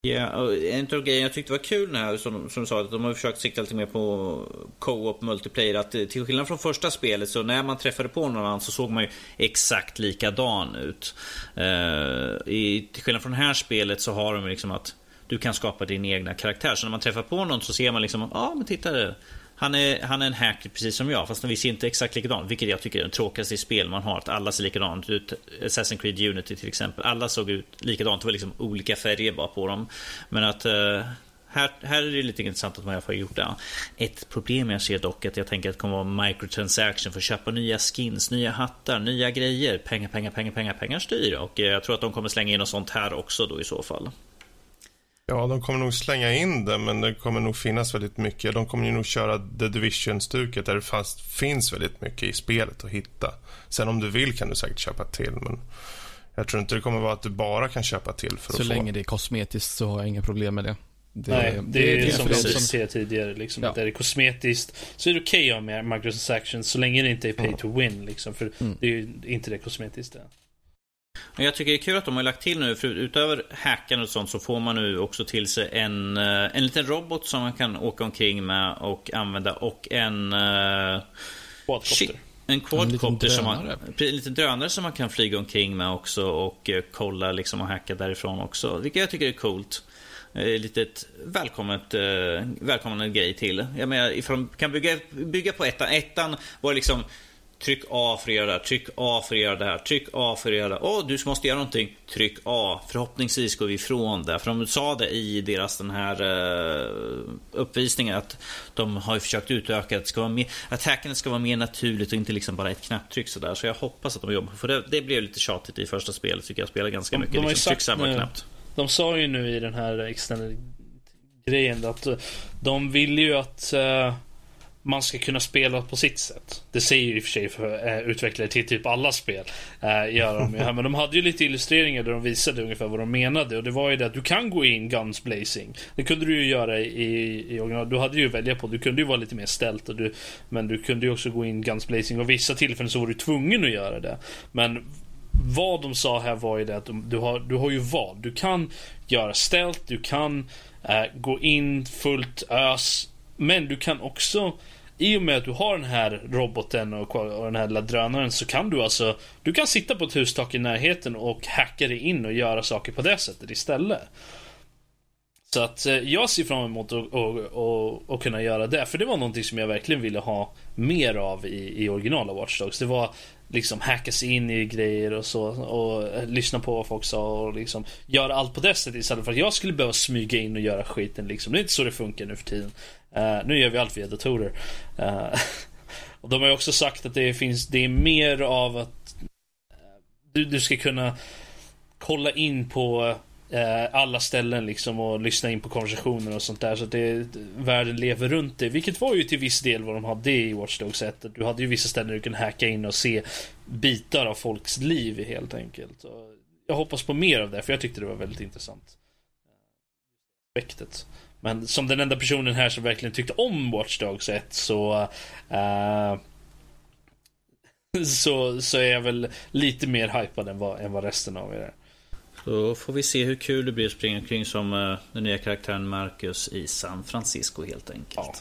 Ja, och en av grejerna jag tyckte var kul här, som, som du sa, att de har försökt sikta lite mer på co-op multiplayer. Att eh, till skillnad från första spelet, så när man träffade på någon annan så såg man ju exakt likadan ut. Uh, i, till skillnad från det här spelet så har de liksom att du kan skapa din egna karaktär. Så när man träffar på någon så ser man liksom, ja ah, men titta han är, han är en hacker precis som jag, fast vi ser inte exakt likadant. Vilket jag tycker är den tråkigaste i spel man har. Att alla ser likadant ut. Assassin's Creed Unity till exempel. Alla såg ut likadant. Det var liksom olika färger bara på dem. Men att uh, här, här är det lite intressant att man har gjort det. Ett problem jag ser dock är att jag tänker att det kommer vara microtransaction för att köpa nya skins, nya hattar, nya grejer. Pengar, pengar, pengar, pengar, pengar styr. Och eh, jag tror att de kommer slänga in något sånt här också då i så fall. Ja, de kommer nog slänga in det, men det kommer nog finnas väldigt mycket. De kommer nog köra The Division-stuket där det fast, finns väldigt mycket i spelet att hitta. Sen om du vill kan du säkert köpa till, men jag tror inte det kommer vara att du bara kan köpa till för så att få. Så länge det är kosmetiskt så har jag inga problem med det. det Nej, det, det är, det som vi sa tidigare. Liksom, ja. Där det är kosmetiskt så är det okej okay med microtransactions så länge det inte är pay to win. Liksom, för mm. det är ju inte det kosmetiskt. Det. Men jag tycker det är kul att de har lagt till nu, för utöver hackarna och sånt så får man nu också till sig en, eh, en liten robot som man kan åka omkring med och använda och en... Uh, quadcopter. En quadcopter som man, en liten drönare som man kan flyga omkring med också och uh, kolla liksom och hacka därifrån också. Vilket jag tycker är coolt. Litet välkommet, välkommen grej till. Jag menar, ifall de kan bygga, bygga på ettan. Ettan var liksom Tryck A för att göra det här, tryck A för att göra det här, tryck A för att göra det här. Åh, du måste göra någonting. Tryck A. Förhoppningsvis går vi ifrån det. För de sa det i deras den här uh, uppvisningen att de har ju försökt utöka att, ska vara mer, att hackandet ska vara mer naturligt och inte liksom bara ett knapptryck sådär. Så jag hoppas att de jobbar för det. Det blev lite tjatigt i första spelet tycker jag. Spelade ganska de, mycket. De liksom, tryck samma nu, knappt. De sa ju nu i den här extended grejen att de vill ju att uh, man ska kunna spela på sitt sätt. Det säger ju i och för sig för eh, utvecklare till typ alla spel. Eh, gör de ju här. Men de hade ju lite illustreringar där de visade ungefär vad de menade. Och det var ju det att du kan gå in guns blazing. Det kunde du ju göra i, i original. Du hade ju att välja på. Du kunde ju vara lite mer ställt. Och du, men du kunde ju också gå in guns blazing. Och vissa tillfällen så var du tvungen att göra det. Men vad de sa här var ju det att du har, du har ju val. Du kan göra ställt. Du kan eh, gå in fullt ös. Men du kan också i och med att du har den här roboten och, och den här lilla drönaren så kan du alltså Du kan sitta på ett hustak i närheten och hacka dig in och göra saker på det sättet istället. Så att eh, jag ser fram emot att och, och, och kunna göra det. För det var någonting som jag verkligen ville ha mer av i, i originala Watch Dogs. Det var liksom hacka sig in i grejer och så och eh, lyssna på vad folk sa och liksom göra allt på det sättet istället för att jag skulle behöva smyga in och göra skiten liksom. Det är inte så det funkar nu för tiden. Uh, nu gör vi allt via datorer. Uh, och de har ju också sagt att det finns, det är mer av att eh, du, du ska kunna kolla in på uh, alla ställen liksom och lyssna in på konversationer och sånt där. Så att det, världen lever runt det. Vilket var ju till viss del vad de hade i Watch Dogs 1. Du hade ju vissa ställen där du kunde hacka in och se bitar av folks liv helt enkelt. Och jag hoppas på mer av det, för jag tyckte det var väldigt intressant. Aspektet. Men som den enda personen här som verkligen tyckte om Watch Dogs 1 så... Uh, så, så är jag väl lite mer hypad än vad, än vad resten av er är. Så får vi se hur kul det blir att springa omkring som uh, den nya karaktären Marcus i San Francisco helt enkelt. Ja.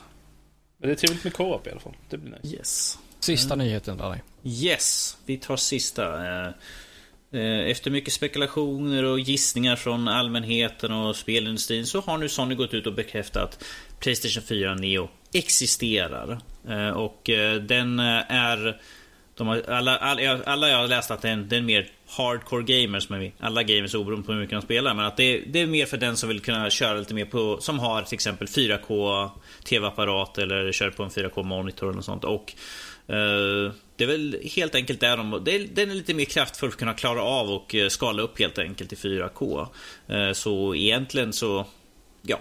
Men det är trevligt med co-op i alla fall. Det blir nice. Yes. Sista mm. nyheten Danny. Yes, vi tar sista. Uh, Eh, efter mycket spekulationer och gissningar från allmänheten och spelindustrin så har nu Sony gått ut och bekräftat att Playstation 4 Neo existerar. Eh, och eh, den är... De har, alla, alla, alla jag har läst att det är en, det är en mer hardcore gamer som är alla gamers oberoende på hur mycket de spelar. Men att det, det, är mer för den som vill kunna köra lite mer på, som har till exempel 4K TV-apparat eller kör på en 4K monitor eller sånt. Och eh, det är väl helt enkelt där de, det den är lite mer kraftfull för att kunna klara av och eh, skala upp helt enkelt i 4K. Eh, så egentligen så, ja.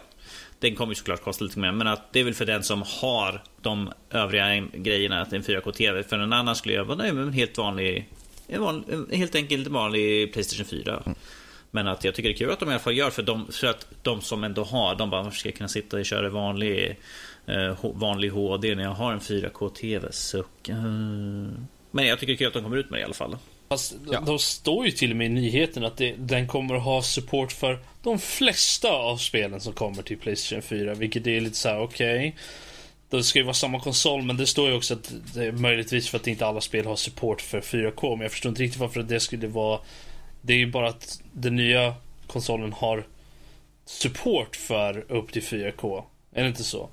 Den kommer ju såklart kosta lite mer, men att det är väl för den som har de övriga grejerna, att en 4K-TV. För en annan skulle jag vara nöjd med en helt vanlig en vanlig, helt enkelt en vanlig Playstation 4. Mm. Men att jag tycker det är kul att de i alla fall gör för, de, för att de som ändå har, de bara ska kunna sitta och köra vanlig, vanlig HD när jag har en 4K-TV. Så, eh, men jag tycker det är kul att de kommer ut med det i alla fall. Fast ja. de står ju till och med i nyheten att det, den kommer att ha support för de flesta av spelen som kommer till Playstation 4. Vilket är lite så här: okej. Okay. Det ska ju vara samma konsol men det står ju också att det är möjligtvis för att inte alla spel har support för 4K. Men jag förstår inte riktigt varför det skulle vara... Det är ju bara att den nya konsolen har support för upp till 4K. Är det inte så?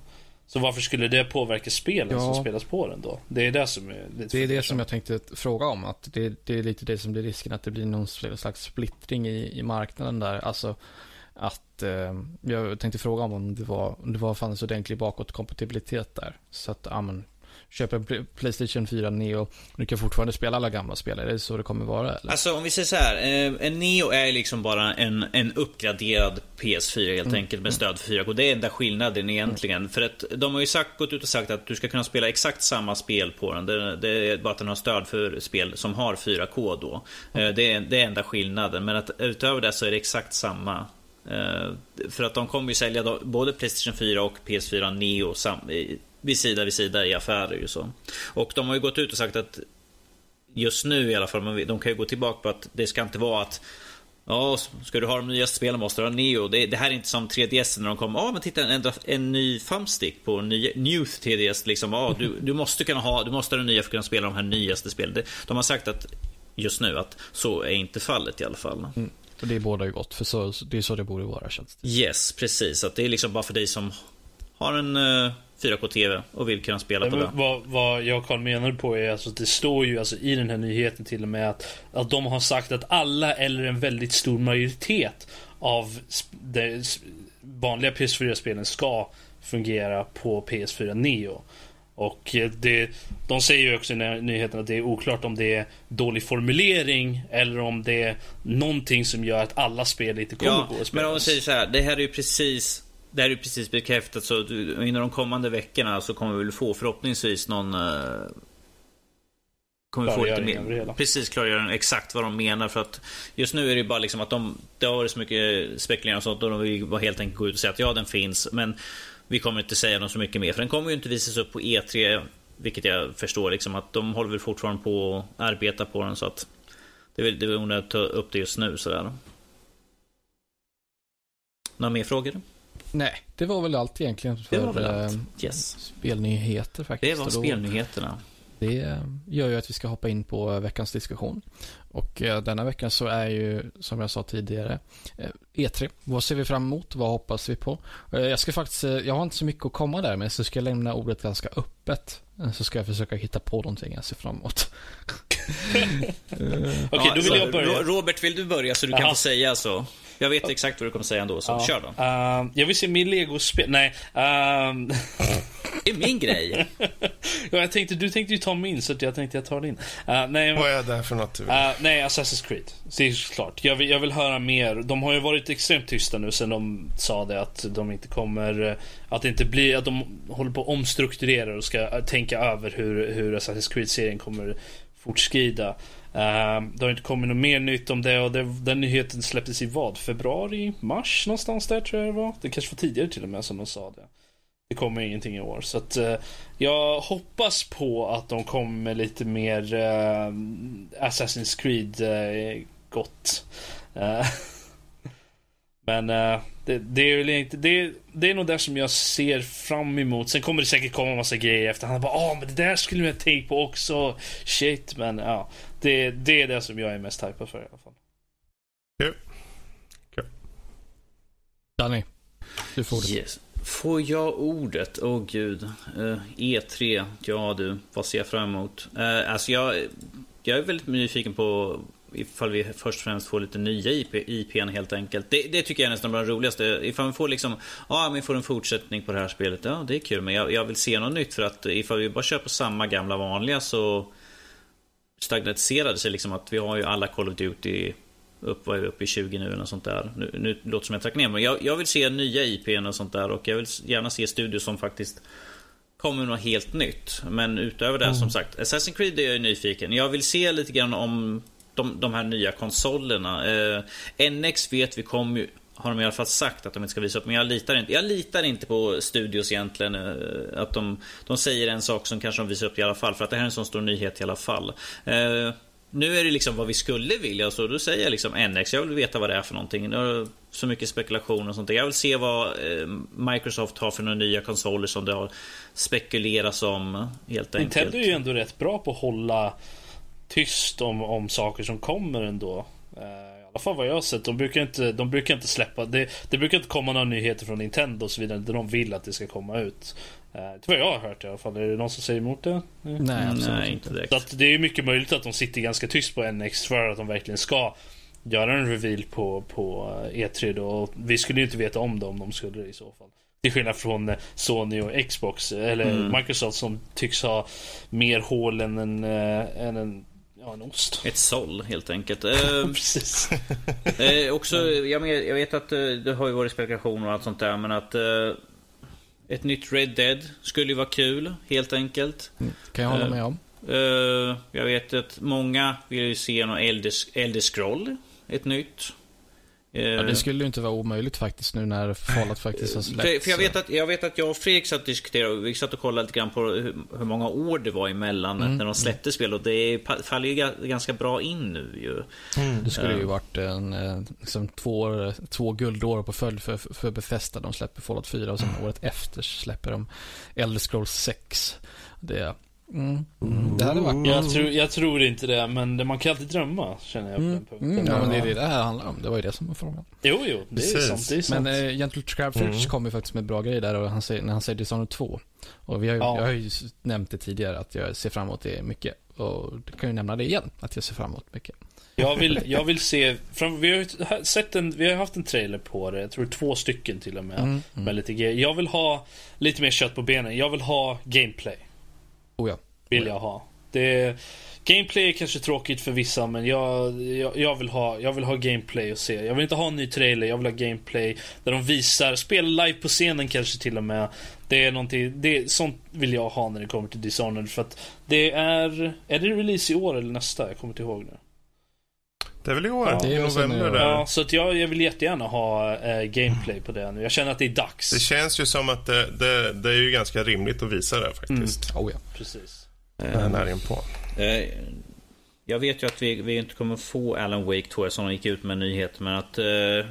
Så varför skulle det påverka spelen ja. som spelas på den då? Det är det som är lite Det är det som jag tänkte fråga om. Att det, det, är lite det som blir risken. Att det blir någon slags splittring i, i marknaden där. Alltså att eh, jag tänkte fråga om det var, om det var fanns ordentlig bakåtkompatibilitet där. Så att, ja men, köper Playstation 4 Neo, du kan fortfarande spela alla gamla spel. Är det så det kommer vara? Eller? Alltså om vi säger så här, eh, en Neo är liksom bara en, en uppgraderad PS4 helt mm. enkelt med stöd för 4K. Det är enda skillnaden egentligen. Mm. För att de har ju sagt, gått ut och sagt att du ska kunna spela exakt samma spel på den. Det, det är bara att den har stöd för spel som har 4K då. Mm. Det, är, det är enda skillnaden. Men att utöver det så är det exakt samma Eh, för att de kommer ju sälja både Playstation 4 och PS4 Neo vid sida vid sida i affärer. Ju så. Och de har ju gått ut och sagt att just nu i alla fall, men de kan ju gå tillbaka på att det ska inte vara att Ja, ska du ha de nyaste spelen måste du ha Neo. Det, det här är inte som 3DS när de kom. Ja, men titta en, en ny thumbstick på ny, New 3DS. Liksom, ja, du, du måste kunna ha, du måste ha den nya för att kunna spela de här nyaste spelen. De har sagt att just nu att så är inte fallet i alla fall. Mm. Och det båda ju gott, för så, det är så det borde vara känns det. Yes, precis. Att det är liksom bara för dig som har en uh, 4K-TV och vill kunna spela på det. Vad, vad jag och Carl menar på är alltså att det står ju alltså i den här nyheten till och med att, att de har sagt att alla eller en väldigt stor majoritet av de vanliga PS4-spelen ska fungera på PS4 Neo. Och det, de säger ju också i nyheten att det är oklart om det är dålig formulering eller om det är någonting som gör att alla spel inte kommer ja, gå att spela. Men om de säger så här, det här är ju precis det här är precis bekräftat så inom de kommande veckorna så kommer vi väl få förhoppningsvis någon uh, kommer få lite mer, precis klargörande exakt vad de menar för att just nu är det bara liksom att de det har varit så mycket spekuleringar och sånt och de vill bara helt enkelt gå ut och säga att ja den finns men vi kommer inte säga något så mycket mer för den kommer ju inte visas upp på E3 vilket jag förstår liksom att de håller väl fortfarande på att arbeta på den så att det är väl, onödigt att ta upp det just nu sådär. Några mer frågor? Nej, det var väl allt egentligen för det var väl allt. Eh, yes. spelnyheter faktiskt. Det var spelnyheterna. Det gör ju att vi ska hoppa in på veckans diskussion. Och eh, denna vecka så är ju, som jag sa tidigare, E3. Eh, e vad ser vi fram emot? Vad hoppas vi på? Jag ska faktiskt, jag har inte så mycket att komma där med, så ska jag lämna ordet ganska öppet. Så ska jag försöka hitta på någonting jag ser fram emot. Okej, okay, då vill jag börja. Robert, vill du börja så du Aha. kan få säga så? Jag vet exakt vad du kommer säga ändå, så ja. kör då. Uh, jag vill se min Lego-spel. Nej. Uh... det är min grej. ja, jag tänkte, du tänkte ju ta min, så jag tänkte jag tar din. Uh, nej, vad är det för något? Uh, nej, Assassin's Creed. Det är klart. Jag vill, jag vill höra mer. De har ju varit extremt tysta nu sen de sa det att de inte kommer... Att det inte blir... Att de håller på att omstrukturera och ska tänka över hur, hur Assassin's Creed-serien kommer fortskrida. Ehm, det har inte kommit något mer nytt om det och det, den nyheten släpptes i vad? Februari? Mars någonstans där tror jag det var. Det kanske var tidigare till och med som de sa det. Det kommer ingenting i år. Så att eh, jag hoppas på att de kommer med lite mer eh, Assassin's Creed-gott. Eh, Men uh, det, det, är väl inte, det, det är nog det som jag ser fram emot. Sen kommer det säkert komma en massa grejer efter. Han bara ah men det där skulle jag tänkt på också. Shit men ja. Det, det är det som jag är mest hypad för i alla fall. Kul. Kul. Danny. Du får ordet. Yes. Får jag ordet? Åh oh, gud. Uh, E3. Ja du. Vad ser jag fram emot? Uh, alltså jag, jag är väldigt nyfiken på ifall vi först och främst får lite nya IP, IPn helt enkelt. Det, det tycker jag är nästan bland det roligaste. Ifall vi får liksom, ja vi får en fortsättning på det här spelet. Ja det är kul men jag, jag vill se något nytt för att ifall vi bara kör på samma gamla vanliga så stagniserade sig liksom att vi har ju alla Call of Duty upp, vad är vi uppe i 20 nu eller sånt där. Nu, nu låter det som jag tack ner men jag, jag vill se nya IPn och sånt där och jag vill gärna se studios som faktiskt kommer med något helt nytt. Men utöver det mm. som sagt, Assassin's Creed är jag nyfiken. Jag vill se lite grann om de, de här nya konsolerna. Eh, NX vet vi kommer ju har de i alla fall sagt att de inte ska visa upp. Men jag litar inte, jag litar inte på studios egentligen. Eh, att de, de säger en sak som kanske de visar upp i alla fall. För att det här är en sån stor nyhet i alla fall. Eh, nu är det liksom vad vi skulle vilja. Så då säger jag liksom NX. Jag vill veta vad det är för någonting. Det är så mycket spekulation och sånt. Jag vill se vad eh, Microsoft har för några nya konsoler som det har spekulerats om. Helt enkelt. Nintendo är ju ändå rätt bra på att hålla tyst om, om saker som kommer ändå. Eh, I alla fall vad jag har sett. De brukar inte, de brukar inte släppa. Det, det brukar inte komma några nyheter från Nintendo och så vidare. Där de vill att det ska komma ut. Eh, det vad jag har hört i alla fall. Är det någon som säger emot det? Nej, absolut Nej, inte direkt. Så att det är mycket möjligt att de sitter ganska tyst på NX för att de verkligen ska göra en reveal på, på E3 då. Och vi skulle ju inte veta om det om de skulle det i så fall. Till skillnad från eh, Sony och Xbox, eller mm. Microsoft som tycks ha mer hål än en, än en Ja, en ost. Ett såll helt enkelt. Eh, Precis. eh, också, jag, jag, vet att eh, det har ju varit spekulationer och allt sånt där, men att eh, ett nytt Red Dead skulle ju vara kul, helt enkelt. Mm, kan jag hålla med om. Eh, jag vet att många vill ju se någon Elder Scroll, ett nytt. Ja, det skulle ju inte vara omöjligt faktiskt nu när Fallout faktiskt har släppts. För jag, vet att, jag vet att jag och Fredrik satt och diskuterade, vi satt och kollade lite grann på hur, hur många år det var emellan mm. när de släppte mm. spel och det faller ju ganska bra in nu ju. Mm. Det skulle ju varit en, eh, liksom, två, två guldår på följd för, för Bethesda. De släpper Fallout 4 och sen mm. året efter släpper de Elder Scrolls 6. Det Mm. Mm. Det hade varit jag, tror, jag tror inte det, men man kan alltid drömma, känner jag på mm. den punkten. Mm, ja, men det är det det här handlar om. Det var ju det som var frågan. Jo, jo, det är Precis. sant. Det är sant. Men äh, Gentle Crabfish Mm. kom ju faktiskt med bra grejer där och han säger, när han säger Dishonored 2. Och vi har ju, Ja. jag har ju nämnt det tidigare att jag ser fram emot det mycket. Och jag kan ju nämna det igen, att jag ser fram emot mycket. Jag vill, jag vill se, fram, vi har ju sett en, vi har haft en trailer på det, jag tror två stycken till och med. Mm, Med lite. Jag vill ha lite mer kött på benen. Jag vill ha gameplay. Oh ja. Vill jag ha. Det, gameplay är kanske tråkigt för vissa men jag, jag, jag, vill ha, jag vill ha gameplay och se. Jag vill inte ha en ny trailer, jag vill ha gameplay. Där de visar, spela live på scenen kanske till och med. Det är någonting, det, sånt vill jag ha när det kommer till Dishonored. För att det är, är det release i år eller nästa? Jag kommer inte ihåg nu. Det är väl i år? Ja, det är I november där. Ja, så att jag, jag vill jättegärna ha eh, gameplay på det nu. Jag känner att det är dags. Det känns ju som att det, det, det är ju ganska rimligt att visa det faktiskt. Oh ja. Precis. Mm. Nära på. Eh, Jag vet ju att vi, vi inte kommer få Alan Wake 2 som de gick ut med nyheter men att eh,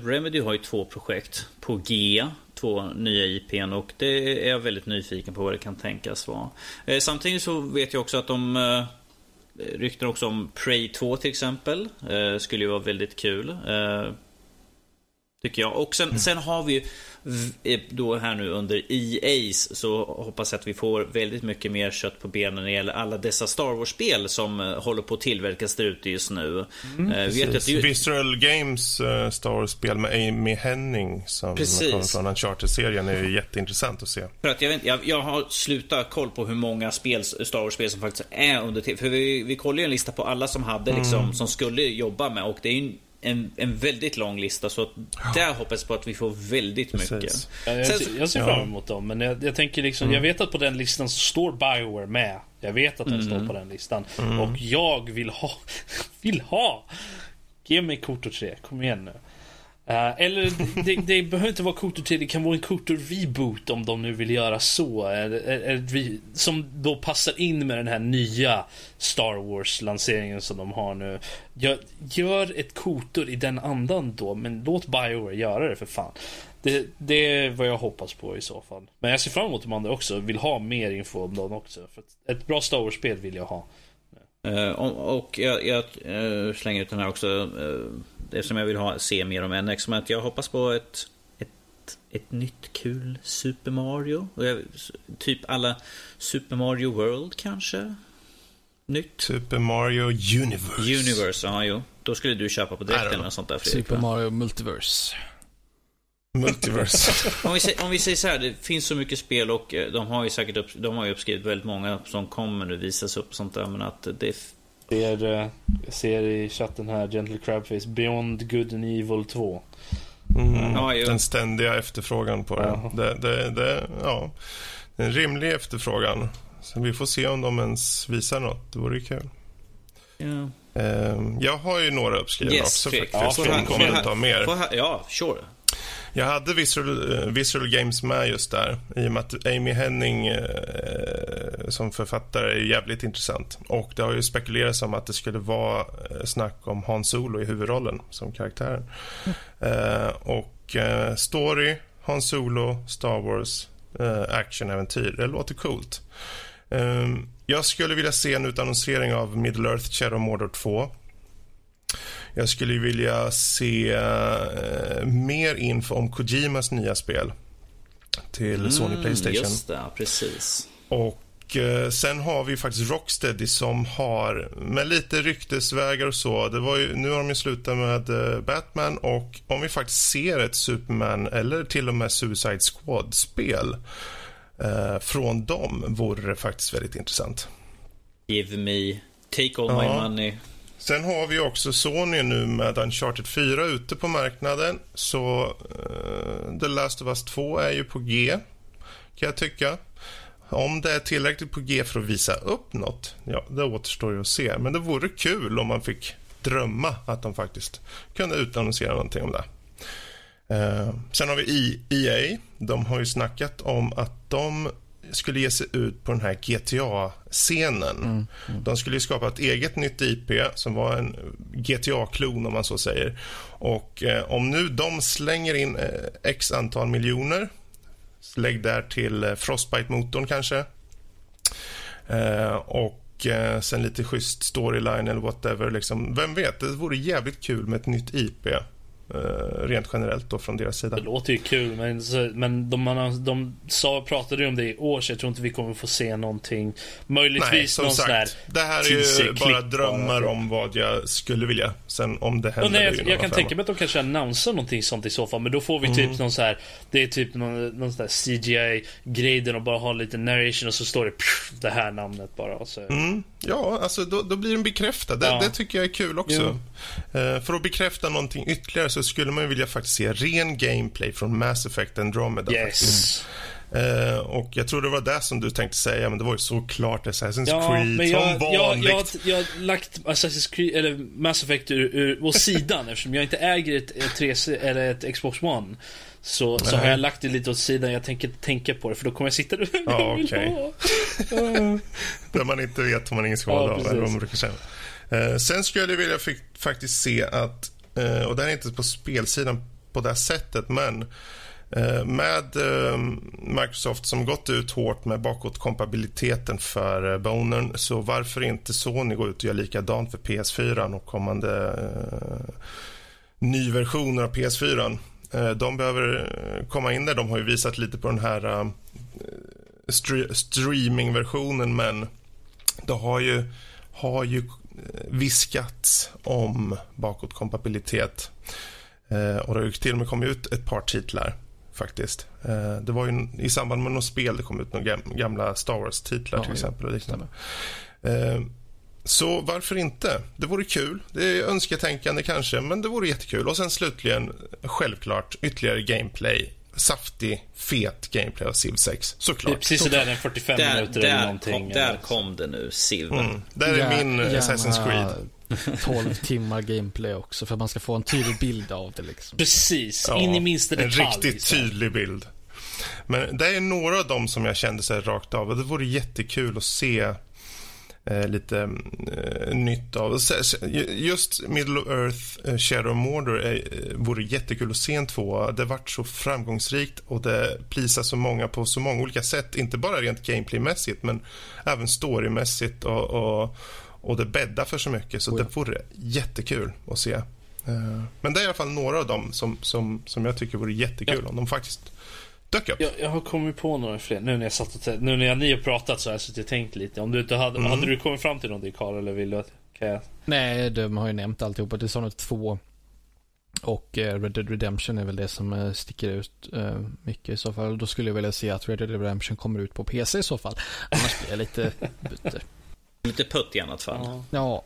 Remedy har ju två projekt på G. Två nya IPn och det är jag väldigt nyfiken på vad det kan tänkas vara. Eh, samtidigt så vet jag också att de eh, rykten också om Prey 2 till exempel. Eh, skulle ju vara väldigt kul. Eh, Eh, Tycker jag. Och sen, sen har vi ju eh, då här nu under EA's så hoppas jag att vi får väldigt mycket mer kött på benen när det gäller alla dessa Star Wars-spel som eh, håller på att tillverkas där ute just nu. Eh, vi vet att det, Visceral Games uh, Star Wars-spel med Amy Henning som Precis. kommer från Uncharted-serien är ju jätteintressant att se. för att jag, vet, jag, jag har slutat koll på hur många spel, Star Wars-spel som faktiskt är under till. För vi, vi kollade ju en lista på alla som hade liksom, som skulle jobba med och det är ju en, en väldigt lång lista så där hoppas jag på att vi får väldigt mycket. Precis. Ja, jag, Sen- jag ser fram emot dem, men jag, jag tänker liksom, jag vet att på den listan så står Bioware med. Jag vet att den står på den listan. Och jag vill ha, vill ha! Ge mig Kotor 3, kom igen nu. Eh, eller det, det behöver inte vara Kotor 3, det kan vara en Kotor reboot om de nu vill göra så. Eh, eh, eller- eller- Som då passar in med den här nya Star Wars-lanseringen som de har nu. Gör, gör ett Kotor i den andan då, men låt Bioware göra det för fan. Det, det är vad jag hoppas på i så fall. Men jag ser fram emot de andra också. Vill ha mer info om dem också. För ett bra Star Wars-spel vill jag ha. Uh, och och jag, jag uh, slänger ut den här också. Eftersom jag vill ha, se mer om NX. Men att jag hoppas på ett, ett, ett nytt kul Super Mario. Och jag, typ alla Super Mario World kanske? Nytt? Super Mario Universe. Universe, ja jo. Då skulle du köpa på direkt eller något sånt där Fredrik. Super va? Mario Multiverse. Multiverse. Om vi, säger, om vi säger så här, det finns så mycket spel och eh, de har ju säkert upp, de har ju uppskrivit väldigt många som kommer nu visas upp och sånt där. Men att det Ser, eh, jag ser i chatten här, Gentle Crabface, Beyond Good and Evil 2. Mm, Ja, den ständiga efterfrågan på det. Jaha. Det, det, det, ja, det är en rimlig efterfrågan. Så vi får se om de ens visar något. Det vore kul. ja. Ehm, jag har ju några uppskrivna Yes, också faktiskt. Ja, får här- kommer ha här- mer. Här- Ja, sure. Jag hade Visual, eh, Visual Games med just där i och med att Amy Henning eh, som författare är jävligt intressant. Och det har ju spekulerats om att det skulle vara eh, snack om Han Solo i huvudrollen som karaktär. Eh, och eh, story, Han Solo, Star Wars, actionäventyr. Det låter coolt. Eh, jag skulle vilja se en utannonsering av Middle Earth Shadow Mordor 2. Jag skulle vilja se mer info om Kojimas nya spel till Sony Playstation. Mm, Just det, precis. Och eh, sen har vi faktiskt Rocksteady som har, med lite ryktesvägar och så, det var ju, nu har de ju slutat med eh, Batman och om vi faktiskt ser ett Superman eller till och med Suicide Squad-spel eh, från dem vore det faktiskt väldigt intressant. Give me, take all my Ja. money. Sen har vi också Sony nu med Uncharted 4 ute på marknaden. Så eh, The Last of Us 2 är ju på G, kan jag tycka. Om det är tillräckligt på G för att visa upp något, ja, det återstår ju att se. Men det vore kul om man fick drömma att de faktiskt kunde utannonsera någonting om det. Eh, sen har vi EA. De har ju snackat om att de skulle ge sig ut på den här GTA-scenen. De skulle ju skapa ett eget nytt IP som var en GTA-klon om man så säger. Och eh, om nu de slänger in eh, x antal miljoner, lägg där till eh, Frostbite-motorn kanske. Eh, och eh, sen lite schysst storyline eller whatever. Liksom. Vem vet, det vore jävligt kul med ett nytt IP. Eh, rent generellt då från deras sida. Det låter ju kul, men, men de, man, de sa, pratade ju om det i år, så jag tror inte vi kommer få se någonting. Möjligtvis Nej, som någon sagt, sån här det här är ju bara drömmar om vad jag skulle vilja. Sen om det händer nej, jag, jag kan tänka mig att de kanske annonsar någonting sånt i så fall, men då får vi Mm. typ någon så här Det är typ någon, någon sån där CGI-grej där de bara har lite narration och så står det pff, det här namnet bara. Så. Mm, ja, alltså då, då blir den bekräftad. Det, Ja. det tycker jag är kul också. Eh, för att bekräfta någonting ytterligare så skulle man ju vilja faktiskt se ren gameplay från Mass Effect Andromeda. Yes. Eh, och jag tror det var det som du tänkte säga, men det var ju såklart Assassin's Ja, Creed men som jag, jag, vanligt. jag, jag har lagt Assassin's Creed, eller Mass Effect ur, ur, åt sidan eftersom jag inte äger ett, ett 3C eller ett Xbox One. Så, så har jag lagt det lite åt sidan. Jag tänker tänka på det för då kommer jag sitta där Ja, jag vill okej. ha. Där man inte vet om man ingen ska Ja, av, eller vad man brukar säga. Eh, sen skulle jag vilja fick, faktiskt se att, eh, och det är inte på spelsidan på det sättet, men eh, med eh, Microsoft som gått ut hårt med bakåtkompatibiliteten för eh, Bonern, så varför inte Sony gå ut och göra likadant för PS4 och kommande eh, nyversioner av PS4. Eh, de behöver eh, komma in där. De har ju visat lite på den här eh, stre- streamingversionen men det har ju, har ju viskats om bakåtkompatibilitet. Eh, och det till och med kommit ut ett par titlar faktiskt. Eh, det var ju i samband med något spel det kom ut några gam- gamla Star Wars-titlar Ja, till exempel. Och liknande. Eh, så varför inte? Det vore kul. Det är önsketänkande kanske, men det vore jättekul. Och sen slutligen, självklart, ytterligare gameplay. Saftig, fet gameplay av Civ 6. Det är Såklart. precis sådär en 45 Där, minuter eller där, någonting. kom, där kom det nu, Silver. Mm. Där är min Gärna Assassin's Creed. 12 timmar gameplay också för att man ska få en tydlig bild av det liksom. Precis, Ja, in i minsta En detalj. riktigt så här. tydlig bild. Men det är några av dem som jag kände sig rakt av. Och det vore jättekul att se eh, lite eh, nytt av. Just Middle Earth, eh, Shadow of Mordor är, eh, vore jättekul att se en tvåa. Det vart så framgångsrikt och det plisar så många på så många olika sätt. Inte bara rent gameplaymässigt men även storymässigt och, och, och det bäddar för så mycket. Så Oh ja. det vore jättekul att se. Men det är i alla fall några av dem som, som, som jag tycker vore jättekul om de faktiskt dök upp. Jag, jag har kommit på några fler. Nu när jag satt och nu när jag, ni har pratat så har jag suttit och tänkt lite. Om du inte hade, Mm. hade du kommit fram till någonting Karl eller vill du att kan jag? Nej, de har ju nämnt alltihopa. Nog två. Och eh, Red Dead Redemption är väl det som eh, sticker ut eh, mycket i så fall. Då skulle jag vilja se att Red Dead Redemption kommer ut på PC i så fall. Annars blir jag lite butter. Lite putt i annat fall. Ja. Ja,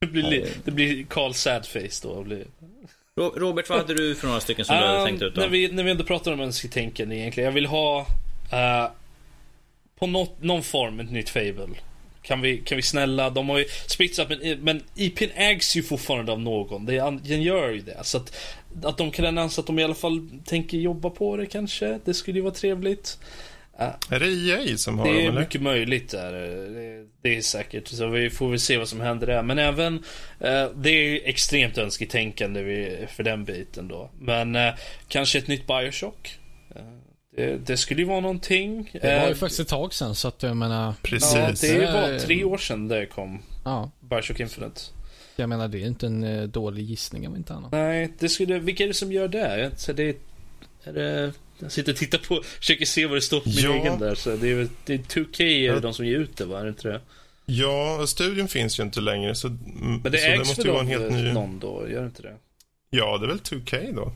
Det blir, li- det blir Karl Sadface då. Blir. Ro- Robert, vad hade du för några stycken som du hade Um, tänkt ut då? när, vi, när vi ändå pratar om önsketänkande egentligen. Jag vill ha eh, på något, någon form ett nytt Fable. Kan vi, kan vi snälla, de har ju spritts upp men, men IPn ägs ju fortfarande av någon. Den gör ju det. Så att, att de kan annonsera att de i alla fall tänker jobba på det kanske. Det skulle ju vara trevligt. Är det EA som har Det dem, är eller? mycket möjligt där. Det, det är säkert. Så vi får väl se vad som händer där. Men även, eh, det är ju extremt önsketänkande vi- för den biten då. Men eh, kanske ett nytt Bioshock. Eh, det, det skulle ju vara någonting. det var ju Eh, faktiskt ett tag sedan så att jag menar, Precis. Ja, det är ju Eh, bara tre år sedan det kom. ja. Bioshock Infinite. Jag menar det är inte en dålig gissning om inte annat. Nej, det skulle, vilka är det som gör det? Så det är det, jag sitter och tittar på, försöker se vad det står på min Ja. egen där. Så det är, det är 2K är Ja. de som ger ut det va? Är det inte det? Ja, studion finns ju inte längre så, Men det så det ägs måste väl vara en helt ny... någon då? Gör det inte det? Ja, det är väl 2K då.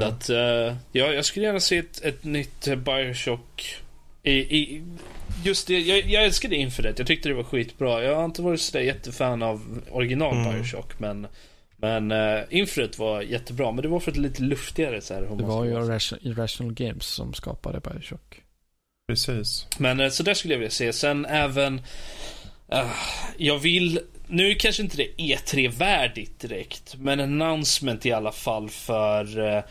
Så att, eh, ja, jag skulle gärna se ett, ett nytt eh, Bioshock. I, i, just det, jag, jag älskade Infinite. Jag tyckte det var skitbra. Jag har inte varit sådär jättefan av original Mm. Bioshock. Men, men uh, Infinite var jättebra. Men det var för att det lite luftigare så här. Det var ju Irrational Games som skapade Bioshock. Precis. Men eh, så där skulle jag vilja se. Sen även... eh, jag vill... Nu kanske inte det är E3-värdigt direkt. Men en announcement i alla fall för... eh,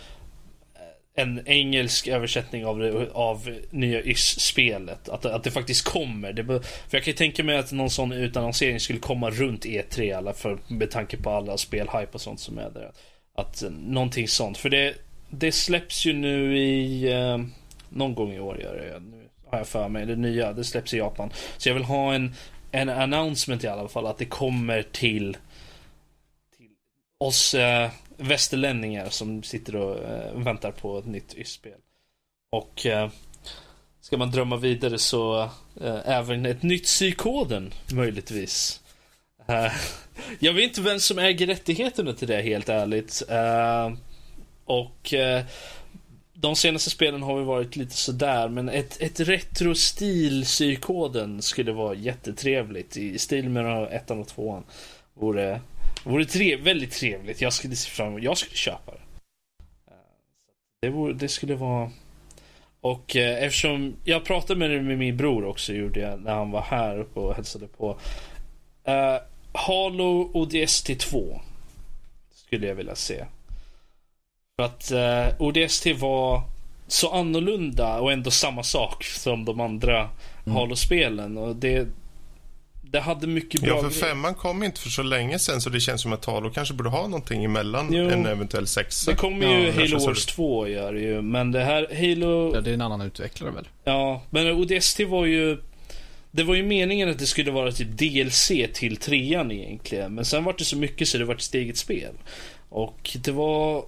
en engelsk översättning av, det, av nya YS-spelet. Att, att det faktiskt kommer. Det, för jag kan ju tänka mig att någon sån utannonsering skulle komma runt E3 alla för, med tanke på alla spelhype och sånt som är där. Att eh, någonting sånt. För det, det släpps ju nu i... Eh, någon gång i år gör det. Nu Har jag för mig. Det nya. Det släpps i Japan. Så jag vill ha en, en announcement i alla fall. Att det kommer till, till oss eh, västerlänningar som sitter och eh, väntar på ett nytt YS-spel. Och eh, ska man drömma vidare så eh, även ett nytt psykoden möjligtvis. Eh, jag vet inte vem som äger rättigheterna till det helt ärligt. Eh, och eh, de senaste spelen har ju varit lite sådär, men ett, ett retro-stil psykoden skulle vara jättetrevligt i stil med ettan och tvåan. Vore, vore tre, väldigt trevligt. Jag skulle se fram emot, jag skulle köpa det. Det, vore, det skulle vara... Och eh, eftersom jag pratade med, med min bror också, gjorde jag, när han var här uppe och hälsade på. Uh, Halo ODST 2 skulle jag vilja se. För att uh, ODST var så annorlunda och ändå samma sak som de andra mm. Halo-spelen. Och det, det hade mycket bra Ja, för femman kom inte för så länge sedan så det känns som att Halo kanske borde ha någonting emellan jo, en eventuell sexa. Det kommer ju ja, Halo Wars 2 gör ju, men det här Halo... Ja, det är en annan utvecklare väl? Ja, men ODST var ju... Det var ju meningen att det skulle vara typ DLC till trean egentligen, men sen var det så mycket så det var ett eget spel. Och det var...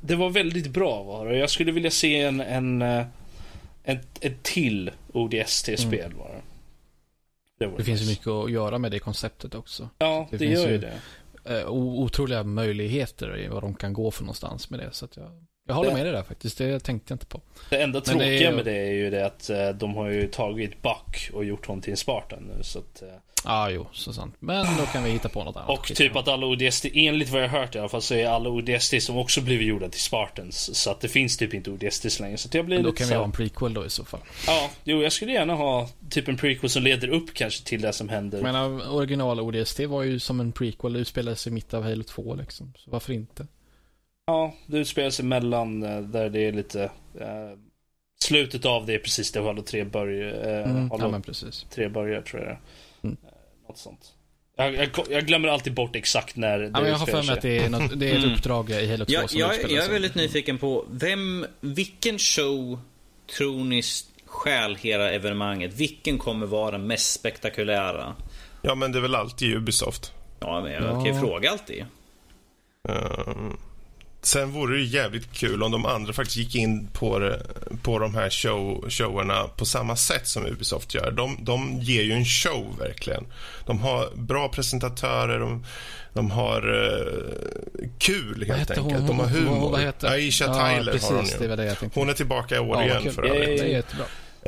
Det var väldigt bra var det. Jag skulle vilja se en... en ett, ett till ODST-spel mm. var det. Det, det finns ju mycket att göra med det konceptet också. Ja, det, det gör ju det. Eh, otroliga möjligheter i vad de kan gå för någonstans med det. Så jag, jag håller det, med dig där faktiskt. Det tänkte jag inte på. Det enda tråkiga det är, med det är ju det att eh, de har ju tagit Buck och gjort honom till en Spartan nu. Så att, eh, Ja, ah, jo, så sant. Men då kan vi hitta på något annat. Och typ att alla ODST, enligt vad jag hört i alla fall, så är alla ODST som också blivit gjorda till Spartans. Så att det finns typ inte ODST längre. Så jag blir Men då lite kan så... vi ha en prequel då i så fall. Ja, jo, jag skulle gärna ha typ en prequel som leder upp kanske till det som händer. Men original ODST var ju som en prequel, det utspelade sig mitt av Halo 2 liksom. Så varför inte? Ja, det utspelar sig mellan eh, där det är lite eh, Slutet av det är precis där Halo 3 börjar. Eh, mm, Halo ja, men precis. 3 börjar tror jag. Mm. Något sånt. Jag, jag, jag, glömmer alltid bort exakt när det ja, men Jag har för mig att det är, något, det är ett mm. uppdrag i Halo 2 jag, som jag, jag är väldigt nyfiken på, vem, vilken show tror ni stjäl hela evenemanget? Vilken kommer vara den mest spektakulära? Ja, men det är väl alltid Ubisoft. Ja, men jag ja. kan ju fråga alltid. Um, Sen vore det jävligt kul om de andra faktiskt gick in på, på de här show, showerna på samma sätt som Ubisoft gör. De, de ger ju en show, verkligen. De har bra presentatörer, de, de har uh, kul, helt enkelt. Hon, de har humor. Aisha ja, Tyler precis, har hon ju. Det det hon är tillbaka i år ja, igen, för övrigt.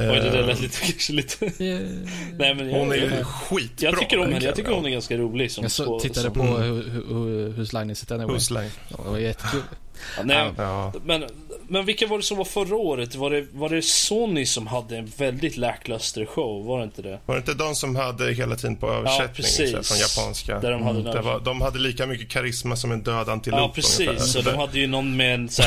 Oj, det där lät lite, kanske lite... Nej, men jag, hon är ju skitbra. Jag tycker, hon, jag tycker hon är ganska rolig. Som jag så, tittade som, på mm. Whose Line Is It Anyway. Line. det var jättekul. Ja, nej, ja. men, men vilka var det som var förra året? Var det, var det Sony som hade en väldigt lackluster show? Var det inte det? Var det inte de som hade hela tiden på översättning ja, från japanska? Där de, hade mm. var, de hade lika mycket karisma som en död antilop Ja, precis. Så de hade ju någon med en så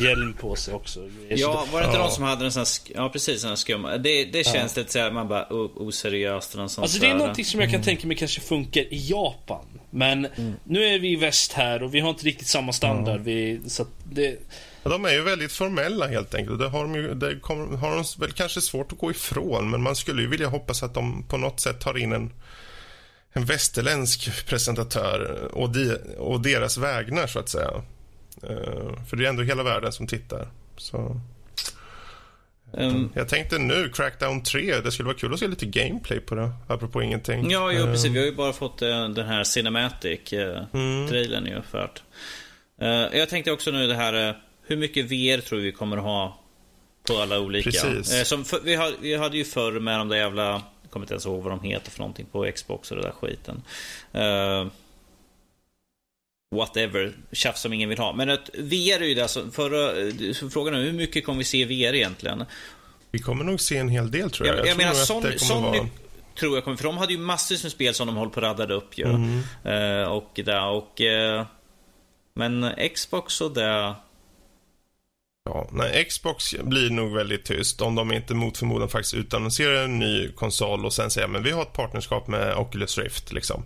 hjälm på sig också. Ja, var det inte ja. de som hade en sån här, ja precis, en skumma. Det, det känns ja. lite såhär, man bara oseriöst Alltså det är någonting som jag kan mm. tänka mig kanske funkar i Japan. Men mm. nu är vi i väst här och vi har inte riktigt samma standard. Mm. Vi, så det... ja, de är ju väldigt formella helt enkelt. Det har de, ju, det kommer, har de väl kanske svårt att gå ifrån. Men man skulle ju vilja hoppas att de på något sätt tar in en, en västerländsk presentatör och, de, och deras vägnar så att säga. Uh, för det är ändå hela världen som tittar. Så... Um, jag tänkte nu, Crackdown 3, det skulle vara kul att se lite gameplay på det, apropå ingenting. Ja, jo, precis. Vi har ju bara fått uh, den här Cinematic-trailern uh, mm. ungefär. Uh, jag tänkte också nu det här, hur mycket VR tror vi kommer ha på alla olika? Precis. Som för, vi, hade, vi hade ju förr med de där jävla, jag kommer inte ens ihåg vad de heter för någonting på Xbox och det där skiten. Whatever, tjafs som ingen vill ha. Men att VR är ju det, alltså, förra, frågan är hur mycket kommer vi se VR egentligen? Vi kommer nog se en hel del tror jag. Jag, jag, jag menar, Sony, Sony vara... tror jag kommer, för de hade ju massor med spel som de håller på att radda upp ju. Mm. Uh, och det, och... Uh, men Xbox och det... Ja, nej, Xbox blir nog väldigt tyst om de inte mot förmodan faktiskt utannonserar en ny konsol och sen säger men vi har ett partnerskap med Oculus Rift liksom.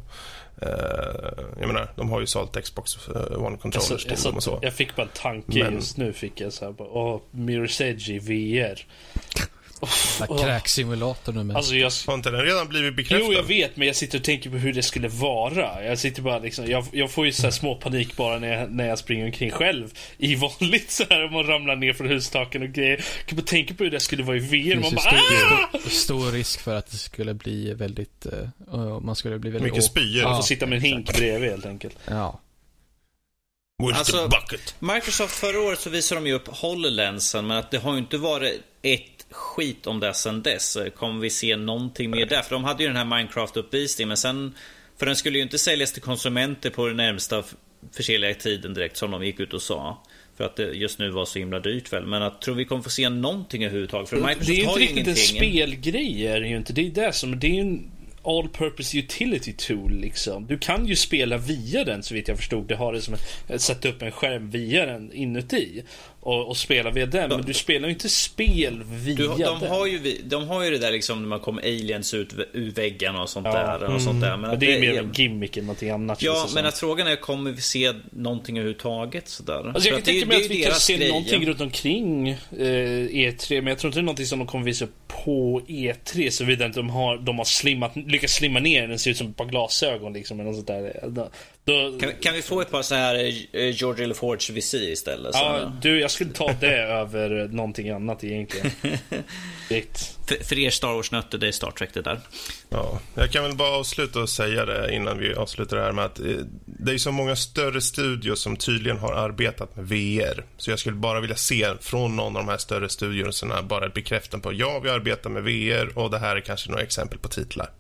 Uh, jag menar, de har ju sålt Xbox eh, One Controllers alltså, till dem och så. Jag fick bara en tanke Men... just nu. Fick jag så här, bara, åh, Mirror's Edge i VR. Oh, Kräksimulator nu med. Alltså jag... Har inte den redan blivit bekräftad? Jo, jag vet, men jag sitter och tänker på hur det skulle vara. Jag sitter bara liksom, jag, jag får ju så här små panik bara när jag, när jag springer omkring själv. I vanligt så här, om man ramlar ner från hustaken och grejer. Jag kan bara tänka på hur det skulle vara i VR. Man bara stor, stor, stor, risk för att det skulle bli väldigt, uh, man skulle bli väldigt... Mycket spyor. Man får sitta med en hink bredvid helt enkelt. Ja. Alltså, Microsoft förra året så visade de ju upp HoloLensen, men att det har ju inte varit ett skit om det sen dess. Kommer vi se någonting mer där? För de hade ju den här Minecraft-uppvisningen, men sen... För den skulle ju inte säljas till konsumenter på den närmsta försäljliga tiden direkt, som de gick ut och sa. För att det just nu var så himla dyrt väl. Men jag tror vi kommer få se någonting överhuvudtaget. För Microsoft det är ju inte riktigt en spelgrej, är det ju inte. Det är det som... Det är ju en all purpose utility tool liksom. Du kan ju spela via den så vitt jag förstod. Det har det som att sätta upp en skärm via den inuti och, och spela via den. Men du spelar ju inte spel via du, de den. Har ju, de har ju det där liksom när man kommer aliens ut ur väggarna och sånt ja. där. Och mm. sånt där. Men, men det är mer en gimmick än någonting annat. Ja, men att frågan är kommer vi se någonting överhuvudtaget sådär? Alltså, jag kan tänka mig att vi kan se grej, någonting runt omkring eh, E3. Men jag tror inte det är någonting som de kommer visa på E3. Såvida inte de har, de har slimmat, lyckats slimma ner den. ser ut som ett par glasögon liksom. Eller något sånt där. Då... Kan, kan, vi få ett par så här eh, George LaForge visir istället? Ja, du, jag skulle ta det över någonting annat egentligen. för, för er Star Wars-nötter, det är Star Trek det där. Ja, jag kan väl bara avsluta och säga det innan vi avslutar det här med att eh, det är så många större studios som tydligen har arbetat med VR. Så jag skulle bara vilja se från någon av de här större studiorna bara bekräfta på ja, vi arbetar med VR och det här är kanske några exempel på titlar.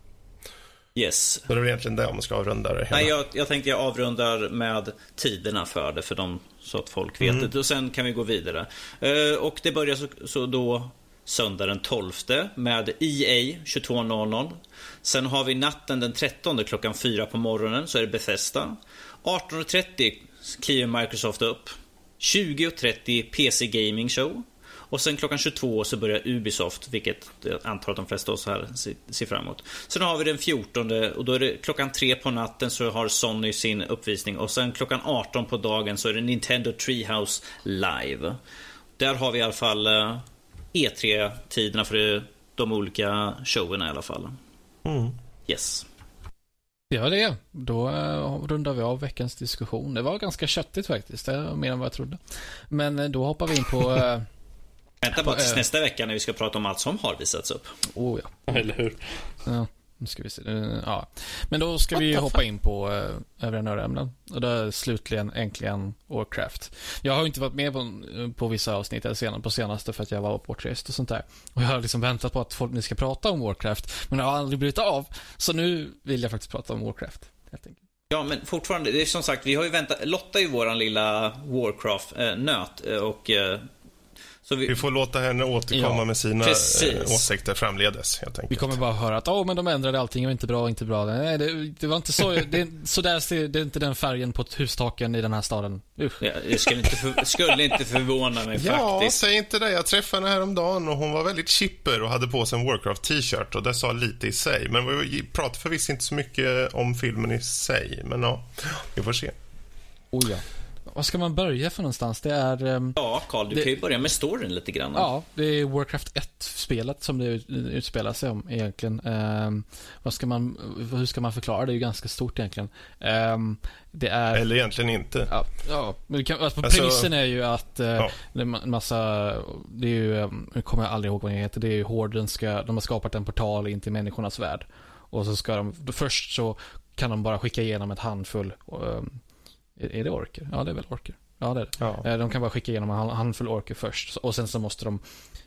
Yes. Så det är egentligen det om man ska avrunda det hela. Nej, jag, jag tänkte jag avrundar med tiderna för det, för dem, så att folk vet mm. det. Och sen kan vi gå vidare. Uh, och det börjar så, så då söndag den 12 med EA 22.00. Sen har vi natten den 13 klockan 4 på morgonen så är det Bethesda. 18.30 kliver Microsoft upp. 20.30 PC Gaming Show. Och sen klockan 22 så börjar Ubisoft, vilket jag antar att de flesta av oss här ser fram emot. Sen har vi den 14 och då är det klockan 3 på natten så har Sony sin uppvisning. Och sen klockan 18 på dagen så är det Nintendo Treehouse live. Där har vi i alla fall E3-tiderna eh, e för de olika showerna i alla fall. Mm. Yes. Det var det. Då uh, rundar vi av veckans diskussion. Det var ganska köttigt faktiskt. Det var mer än vad jag trodde. Men uh, då hoppar vi in på Vänta bara tills nästa vecka när vi ska prata om allt som har visats upp. Oh ja. Eller hur? Ja, nu ska vi se. Ja. Men då ska vi hoppa in på äh, övriga nördämnen. Och då är slutligen äntligen Warcraft. Jag har inte varit med på, på vissa avsnitt senare, på senaste för att jag var bortrest och sånt där. Och jag har liksom väntat på att folk ni ska prata om Warcraft. Men det har aldrig blivit av. Så nu vill jag faktiskt prata om Warcraft. Helt enkelt. Ja, men fortfarande, det är som sagt, vi har ju väntat. Lotta är ju våran lilla Warcraft-nöt. Eh, och eh, vi... vi... får låta henne återkomma ja, med sina precis. Eh, åsikter framledes. Helt enkelt. Vi kommer bara höra att oh, men de ändrade allting och inte bra, inte bra. Nej, det, det var inte så. det, så där ser, det är inte den färgen på hustaken i den här staden. Usch. Ja, det skulle inte, för, skulle inte förvåna mig ja, faktiskt. säg inte det. Jag träffade henne häromdagen och hon var väldigt chipper och hade på sig en Warcraft t-shirt och det sa lite i sig. Men vi pratade förvisso inte så mycket om filmen i sig. Men ja, vi får se. Oh ja. Var ska man börja för någonstans? Det är... Um, ja, Karl, du det, kan ju börja med storyn lite grann. Ja, det är Warcraft 1-spelet som det utspelar sig om egentligen. Um, vad ska man, hur ska man förklara? Det är ju ganska stort egentligen. Um, det är... Eller egentligen inte. Ja, ja men kan, alltså, alltså, premissen är ju att uh, ja. det är en massa, det är ju, nu kommer jag aldrig ihåg vad det heter, det är ju Horden ska, de har skapat en portal in till människornas värld. Och så ska de, först så kan de bara skicka igenom ett handfull um, är det orker? Ja, det är väl orker. Ja, det är det. Ja. Eh, de kan bara skicka igenom en handfull orker först. Och sen så måste de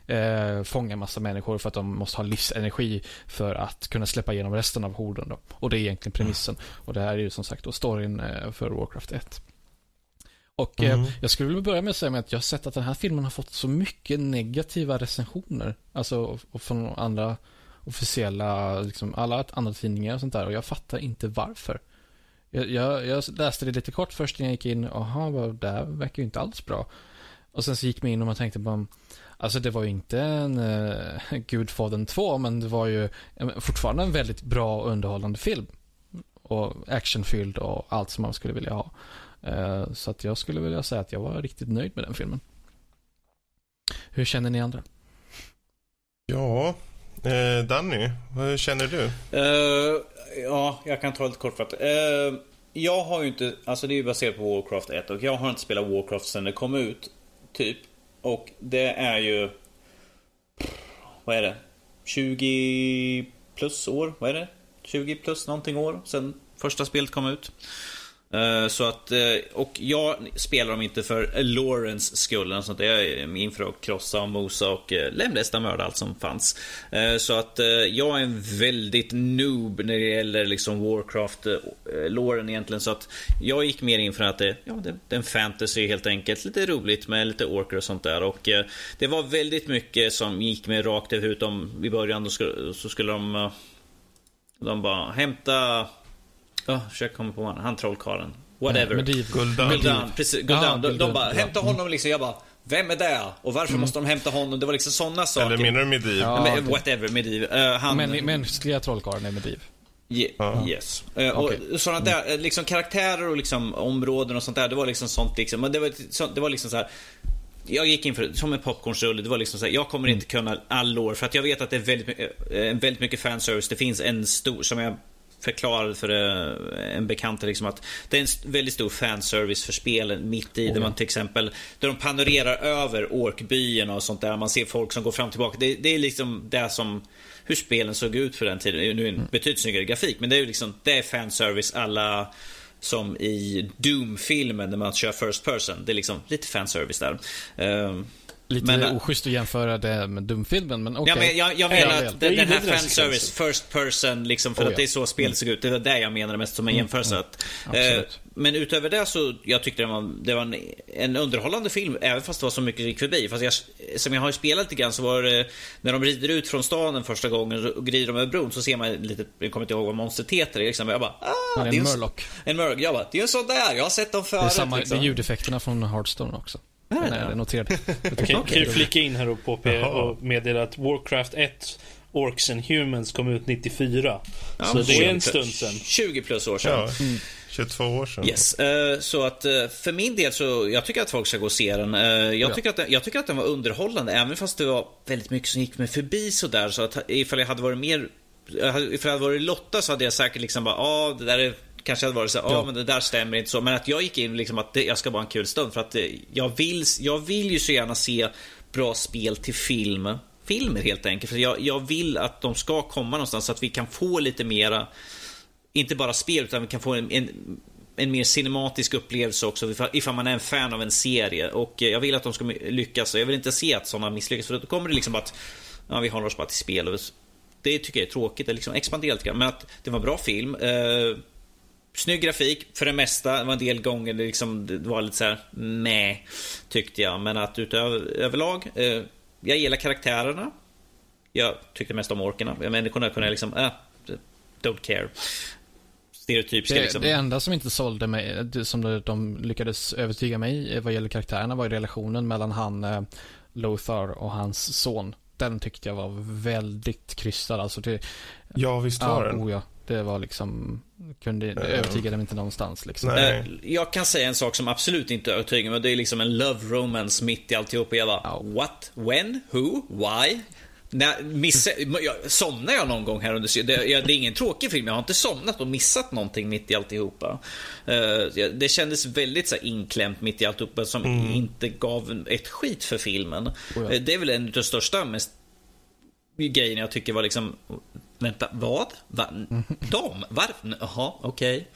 eh, fånga massa människor för att de måste ha livsenergi för att kunna släppa igenom resten av horden. Då. Och det är egentligen premissen. Mm. Och det här är ju som sagt då storyn eh, för Warcraft 1. Och eh, mm. jag skulle vilja börja med att säga att jag har sett att den här filmen har fått så mycket negativa recensioner. Alltså från andra officiella, liksom alla andra tidningar och sånt där. Och jag fattar inte varför. Jag, jag, jag, läste det lite kort först när jag gick in. Jaha, det här verkar ju inte alls bra. Och sen så gick man in och man tänkte bara, Alltså det var ju inte en uh, Gudfadern 2, men det var ju fortfarande en väldigt bra och underhållande film. Och actionfylld och allt som man skulle vilja ha. Uh, så att jag skulle vilja säga att jag var riktigt nöjd med den filmen. Hur känner ni andra? Ja, eh, Danny, vad känner du? Eh, ja, jag kan ta lite kortfattat. Eh, jag har ju inte, alltså det är ju baserat på Warcraft 1 och jag har inte spelat Warcraft sedan det kom ut. Typ. Och det är ju... Vad är det? 20 plus år? Vad är det? 20 plus någonting år sedan första spelet kom ut. Eh, så att, eh, och jag spelar dem inte för Lawrence skull. Och sånt. Jag är in för att krossa och mosa och eh, lemlästa mörda allt som fanns. Eh, så att jag är en väldigt noob när det gäller liksom Warcraft-låren egentligen. Så att jag gick mer in för att det, ja, det, är en fantasy helt enkelt. Lite roligt med lite orker och sånt där. Och det var väldigt mycket som gick med rakt över utom i början så skulle de de bara hämta Oh, försöker komma på honom. Han trollkarlen. Whatever. Mediv. Guldan. Guldan. Precis, Guldan. Ah, de, de bara, hämta honom liksom. Jag bara, vem är det? Och varför måste de hämta honom? Det var liksom sådana saker. Eller menar du Mediv? Ja. Men, okej. whatever, Mediv. Uh, han... Men, mänskliga trollkarlen är Mediv. Ye- Ja. Yes. Uh, Okej. och sådana där, eh, liksom karaktärer och liksom områden och sånt där. Det var liksom sånt liksom. Men det var, så, det var liksom så här. Jag gick in för som en popcornsrulle. Det var liksom så här, jag kommer inte kunna all lore för att jag vet att det är väldigt, mycket- eh, väldigt mycket fanservice. Det finns en stor, som jag förklarade för eh, en bekant liksom att det är en väldigt stor fanservice för spelen mitt i. Oh, där man till exempel, där de panorerar över orkbyarna och sånt där. Man ser folk som går fram och tillbaka. Det, det är liksom det som hur spelen såg ut för den tiden. Nu är det en betydligt snyggare grafik, men det är ju liksom, det är fanservice alla som i Doom-filmen när man kör First Person. Det är liksom lite fanservice där. Ehm, Lite Men, äh, oschysst att jämföra det med Dumfilmen, men okej. Ja, men jag, jag Ja, menar att den, här gillade den fanservice, first person, liksom, för Oh, att ja. det är så spelet såg ut. Det var det jag menade mest som en jämförelse. Att, eh, men utöver det så, jag tyckte det var, det var en, en underhållande film, även fast det var så mycket som gick förbi. Fast jag, som jag har ju spelat lite grann så var det, när de rider ut från staden första gången och glider de över bron så ser man lite, jag kommer inte ihåg vad monstret heter. Liksom. Jag bara, ah, Ja, det är en en- Murloc. En Murloc. Jag bara, det är en sån där, jag har sett dem Det förut. är, samma, liksom. det är ljudeffekterna från Hearthstone också. Är det Nej, det? jag noterade. Okej, kan ju flika in här och, påpe- Jaha. och meddela att Warcraft 1 Orcs and Humans kom ut 94. Ja, så det är 20 en stund sedan. 20 plus år sedan. Ja, 22 år sedan. Yes, eh, så att eh, för min del så, jag tycker att folk ska gå och se den. Eh, Jag, Ja. tycker att den jag tycker att den var underhållande, även fast det var väldigt mycket som gick mig förbi sådär. Så att ifall jag hade varit mer, jag ifall jag hade varit Lotta så hade jag säkert liksom bara, ja det där är Kanske hade varit så, ja Ja. men det där stämmer inte så. Men att jag gick in liksom att det, jag ska bara ha en kul stund. För att eh, jag vill, jag vill ju så gärna se bra spel till film. Filmer helt enkelt. För jag, jag vill att de ska komma någonstans så att vi kan få lite mera inte bara spel utan vi kan få en, en, en mer cinematisk upplevelse också ifall, man är en fan av en serie. Och eh, jag vill att de ska lyckas och jag vill inte se att sådana misslyckas för då kommer det liksom att ja, vi håller oss bara till spel. Det tycker jag är tråkigt, det liksom expanderar lite grann. Men att det var en bra film. Eh, snygg grafik för det mesta. Det var en del gånger det, liksom, det var lite så här meh, tyckte jag. Men att utöver, överlag, eh, jag gillar karaktärerna. Jag tyckte mest om orkerna. Människorna kunde jag liksom, äh, don't care. Stereotypiska Det, liksom. det enda som inte sålde mig, som de, de lyckades övertyga mig vad gäller karaktärerna var relationen mellan han eh, Lothar och hans son. Den tyckte jag var väldigt krystad. Alltså det, Ja, visst var ja, den. oh ja, det var liksom, kunde, det övertygade mig inte någonstans liksom. Nej. Eh, Jag kan säga en sak som absolut inte övertygar mig. Det är liksom en love romance mitt i alltihop. Och jag bara, Ja. what? When? Who? Why? När, missa, jag, somnar jag någon gång här under det, jag, det är ingen tråkig film. Jag har inte somnat och missat någonting mitt i alltihopa. Uh, det kändes väldigt så här, inklämt mitt i alltihopa som inte gav ett skit för filmen. Oh ja. Eh, Det är väl en av de största, mest grejen jag tycker var liksom Vänta, vad? Va? De? Varför? Jaha, okej.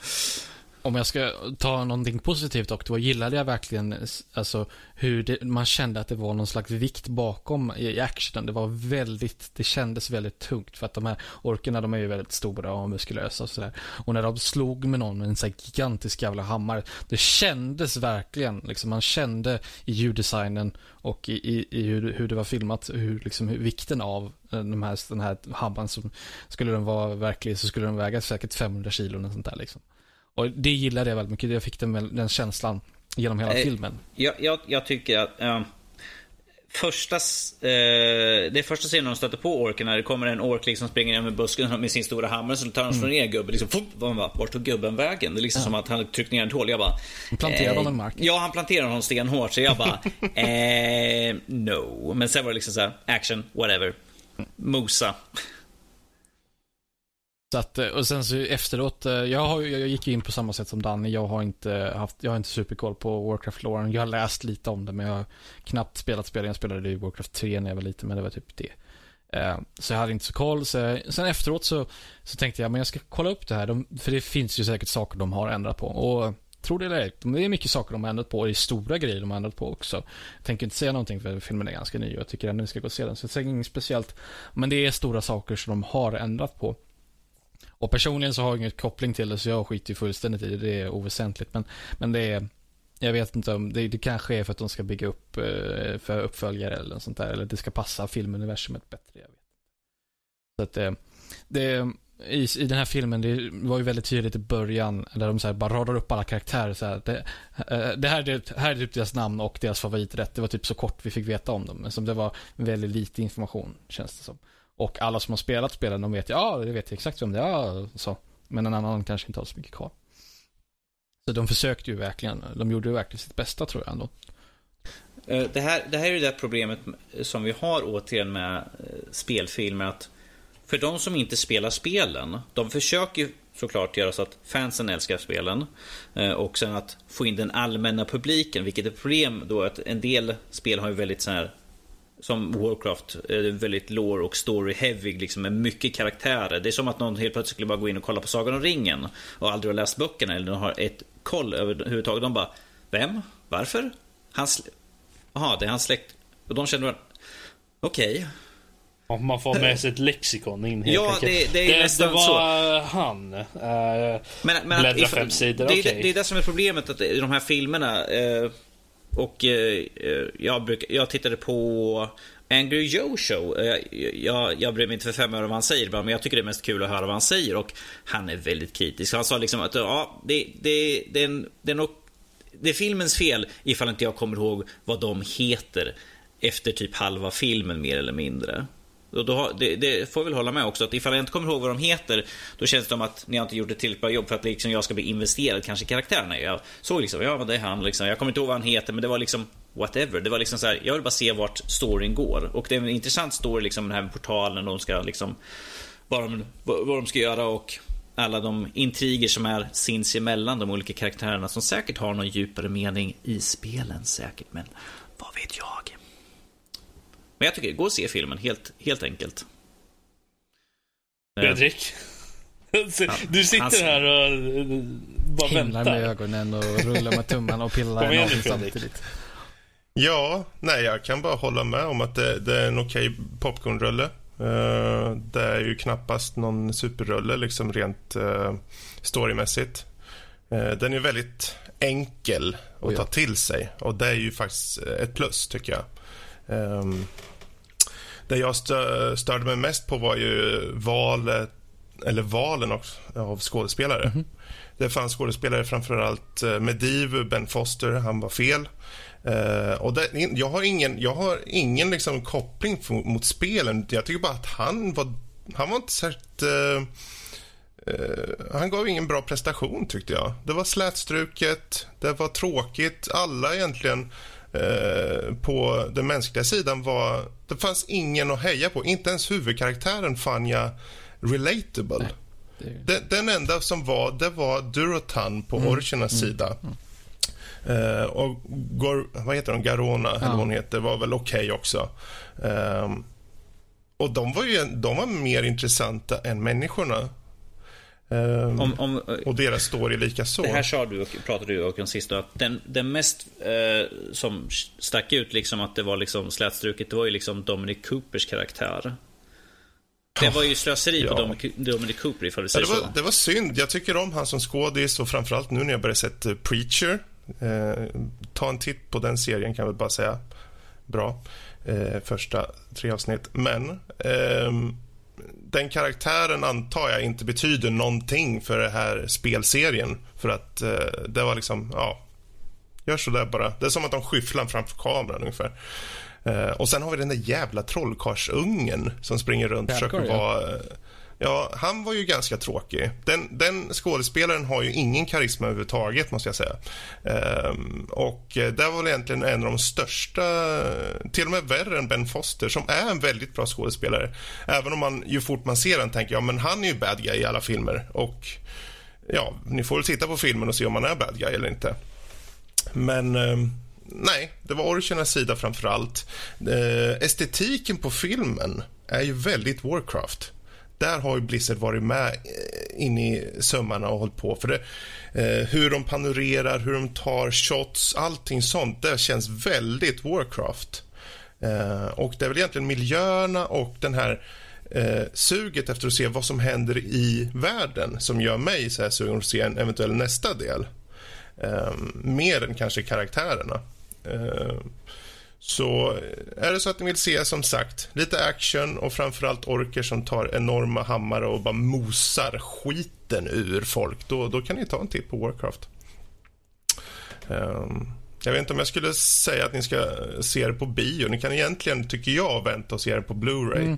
Om jag ska ta någonting positivt och då gillade jag verkligen alltså, hur det, man kände att det var någon slags vikt bakom i, i actionen. Det var väldigt, det kändes väldigt tungt för att de här orkerna de är ju väldigt stora och muskulösa och sådär. Och när de slog med någon med en sån här gigantisk jävla hammare, det kändes verkligen, liksom man kände i ljuddesignen och i, i, i hur, hur det var filmat, hur, liksom, hur vikten av eh, de här, den här hammaren som, skulle den vara verklig så skulle den väga säkert 500 kilo eller sånt där liksom. Och det gillade jag väldigt mycket. Jag fick den, den känslan genom hela Eh, filmen. Jag, jag, jag tycker att eh, första, eh, det första scenen de stöter på orken när det kommer en ork liksom springer ner med busken med sin stora hammare så tar han slår ner gubben. Liksom, fup, man bara, vart tog gubben vägen? Det är liksom som att han tryckt ner ett hål. Jag bara... Planterade honom i marken. Ja, han planterade honom stenhårt. Så jag bara... eh, no. Men sen var det liksom så här, action, whatever. mosa. Så att, eh, och sen så efteråt, eh, jag, har, jag gick in på samma sätt som Danny. Jag har inte haft, jag har inte superkoll på Warcraft-loren. Jag har läst lite om det, men jag har knappt spelat spel. Jag spelade det i Warcraft 3 när jag var liten, men det var typ det. Eh, så jag hade inte så koll. Så sen efteråt så, så tänkte jag, men jag ska kolla upp det här. De, för det finns ju säkert saker de har ändrat på. Och Tror det eller ej, det är mycket saker de har ändrat på och det är stora grejer de har ändrat på också. Jag tänker inte säga någonting för filmen är ganska ny och jag tycker ändå ni ska gå och se den. Så jag säger inget speciellt. Men det är stora saker som de har ändrat på. Och personligen så har jag inget koppling till det så jag skiter ju fullständigt i det. Det är oväsentligt. Men, men det är, jag vet inte om, det, det kanske är för att de ska bygga upp eh, för uppföljare eller något sånt där. Eller det ska passa filmuniversumet bättre. Jag vet. Så att eh, det, det i, i den här filmen, det var ju väldigt tydligt i början, där de så här bara radar upp alla karaktärer. Så här, det, eh, det, här, det typ- här är typ deras namn och deras favoriträtt. Det var typ så kort vi fick veta om dem. Som det var väldigt lite information, känns det som. Och alla som har spelat spelen, de vet ju, ja, det vet jag exakt vem det är. Så. Men en annan kanske inte har så mycket kvar. Så de försökte ju verkligen, de gjorde ju verkligen sitt bästa tror jag ändå. Eh, det här, det här är ju det problemet som vi har återigen med eh, spelfilmer. Att för de som inte spelar spelen, de försöker ju såklart göra så att fansen älskar spelen. Eh, och sen att få in den allmänna publiken, vilket är problem då att en del spel har ju väldigt så här som Warcraft, väldigt lore och story heavy liksom med mycket karaktärer. Det är som att någon helt plötsligt skulle bara gå in och kolla på Sagan om ringen och aldrig har läst böckerna eller har ett koll överhuvudtaget. De bara, vem? Varför? Hans... Jaha, det är hans släkt. Och de känner, okej. Okay. Man får med sig ett lexikon in helt Ja, det, det är det, nästan det var så. han. Uh, men, men bläddra fem sidor, det, okay. det, är det som är problemet att i de här filmerna. Uh, och eh, eh, jag, bruk, jag tittade på Angry Joe Show. Eh, jag, jag bryr mig inte för fem öre vad han säger, men jag tycker det är mest kul att höra vad han säger. Och han är väldigt kritisk. Han sa liksom att ja, det, det, det, är, en, det är nog det är filmens fel ifall inte jag kommer ihåg vad de heter efter typ halva filmen mer eller mindre. Då, då, det, det, får jag väl hålla med också, att ifall jag inte kommer ihåg vad de heter, då känns det som att ni har inte gjort ett tillräckligt bra jobb för att liksom jag ska bli investerad kanske i karaktärerna. Jag såg liksom, ja det är han liksom. Jag kommer inte ihåg vad han heter, men det var liksom whatever. Det var liksom så här, jag vill bara se vart storyn går. Och det är en intressant story, liksom den här med portalen, de ska liksom, vad de, vad de ska göra och alla de intriger som är sinsemellan de olika karaktärerna som säkert har någon djupare mening i spelen säkert, men vad vet jag? Men jag tycker, gå och se filmen helt, helt enkelt. Fredrik? Du sitter Hans... här och bara Himlar väntar. med ögonen och rullar med tummarna och pillar i samtidigt. Ja, nej jag kan bara hålla med om att det, det är en okej popcornrulle. Uh, det är ju knappast någon superrulle liksom rent uh, storymässigt. Uh, den är väldigt enkel att oh ja. ta till sig och det är ju faktiskt ett plus tycker jag. Um, det jag stö störde mig mest på var ju valet, eller valen av, av skådespelare. Mm -hmm. Det fanns skådespelare, framförallt uh, Mediv, Ben Foster, han var fel. Uh, och det, jag har ingen, jag har ingen liksom, koppling mot spelen. Jag tycker bara att han var, han var inte särskilt... Uh, han gav ingen bra prestation, tyckte jag. Det var slätstruket, det var tråkigt. Alla egentligen Eh, på den mänskliga sidan var... Det fanns ingen att heja på. Inte ens huvudkaraktären fann jag relatable. Nej, det... den, den, enda som var, det var Durotan på mm. Orchernas mm. sida. Mm. Uh, och Gor, vad heter hon? Garona, ja. eller hon heter, var väl okej okay också. Uh, och de var ju de var mer intressanta än människorna. Um, om, om, och deras story lika så. Det här sa du och pratade du om sist att den, den mest eh, som stack ut liksom att det var liksom slätstruket, det var ju liksom Dominic Coopers karaktär. Det var ju slöseri ja. på Dominic, Dominic Cooper ifall du säger ja, det var, så. Det var synd. Jag tycker om han som skådis och framförallt nu när jag börjar sett Preacher. Eh, ta en titt på den serien kan jag väl bara säga. Bra. Eh, första tre avsnitt. Men ehm, den karaktären antar jag inte betyder någonting för den här spelserien. För att eh, det var liksom, ja, gör så där bara. Det är som att de skyfflar framför kameran ungefär. Eh, och sen har vi den där jävla trollkarlsungen som springer runt och försöker vara... Ja, han var ju ganska tråkig. Den, den skådespelaren har ju ingen karisma överhuvudtaget, måste jag säga. Ehm, och eh, det var det egentligen en av de största, till och med värre än Ben Foster, som är en väldigt bra skådespelare. Även om man ju fort man ser den tänker ja men han är ju bad guy i alla filmer. Och ja, ni får väl titta på filmen och se om han är bad guy eller inte. Men ehm, nej, det var Orchernas sida framför allt. Ehm, estetiken på filmen är ju väldigt Warcraft där har ju Blizzard varit med eh, in i sömmarna och hållit på. För det, eh, hur de panorerar, hur de tar shots, allting sånt, det känns väldigt Warcraft. Eh, och det är väl egentligen miljöerna och den här eh, suget efter att se vad som händer i världen som gör mig så här sugen att se en eventuell nästa del. Eh, mer än kanske karaktärerna. Eh, Eh, så eh, är det så att ni vill se som sagt lite action och framförallt orker som tar enorma hammare och bara mosar skiten ur folk, då, då kan ni ta en titt på Warcraft. Um, jag vet inte om jag skulle säga att ni ska se det på bio. Ni kan egentligen, tycker jag, vänta och se det på Blu-ray. Mm.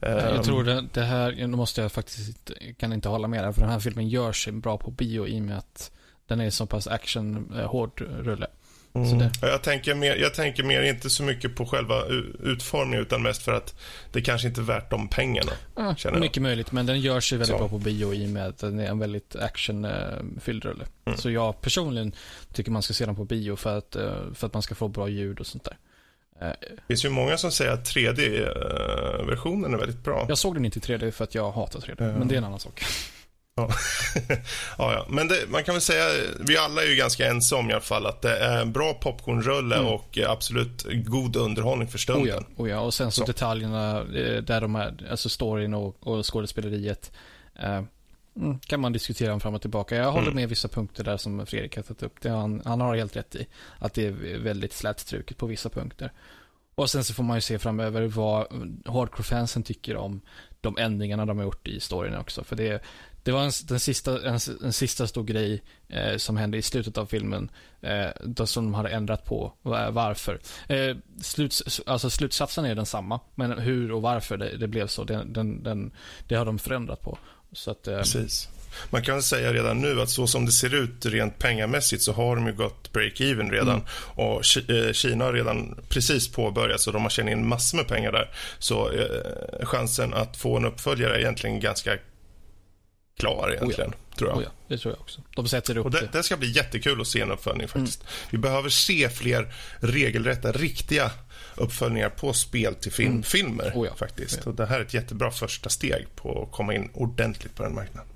Jag ehm. tror det, det här, nu måste jag faktiskt, kan inte hålla med där, för den här filmen gör sig bra på bio i och med att den är så pass action-hård eh, rulle. Mm. Jag, tänker mer, jag tänker mer inte så mycket på själva utformningen utan mest för att det kanske inte är värt de pengarna. Ja, mycket jag. möjligt, men den gör sig väldigt så. bra på bio i och med att den är en väldigt actionfylld rulle. Mm. Så jag personligen tycker man ska se den på bio för att, eh, för att man ska få bra ljud och sånt där. Eh, det finns ju många som säger att 3D-versionen är väldigt bra. Jag såg den inte i 3D för att jag hatar 3D, mm. men det är en annan sak. Ja. ja, ja. Men det, man kan väl säga, vi alla är ju ganska ense om i alla fall att det är en bra popcornrulle mm. och absolut god underhållning för stunden. Oh ja, oh ja. och sen så, så. detaljerna eh, där de är, alltså storyn och, och skådespeleriet. Eh, mm, kan man diskutera om fram och tillbaka. Jag håller mm. med vissa punkter där som Fredrik har tagit upp. Det han, han har helt rätt i. Att det är väldigt slätstruket på vissa punkter. Och sen så får man ju se framöver vad hardcore-fansen tycker om de ändringarna de har gjort i storyn också. För det, det var en, den sista, en, en sista stor grej eh, som hände i slutet av filmen. Eh, som de hade ändrat på varför. Eh, sluts, alltså slutsatsen är densamma. Men hur och varför det, det blev så, den, den, den, det har de förändrat på. Så att, eh, Precis. Man kan säga redan nu att så som det ser ut rent pengamässigt så har de ju gått break-even redan. Mm. Och eh, Kina har redan precis påbörjat så de har tjänat in massor med pengar där. Så eh, chansen att få en uppföljare är egentligen ganska klar egentligen, oh ja. tror jag. Oh ja, det tror jag också. De sätter upp och det. Det ska bli jättekul att se en uppföljning faktiskt. Mm. Vi behöver se fler regelrätta, riktiga uppföljningar på spel till film, mm. filmer oh ja. faktiskt. Och det här är ett jättebra första steg på att komma in ordentligt på den marknaden.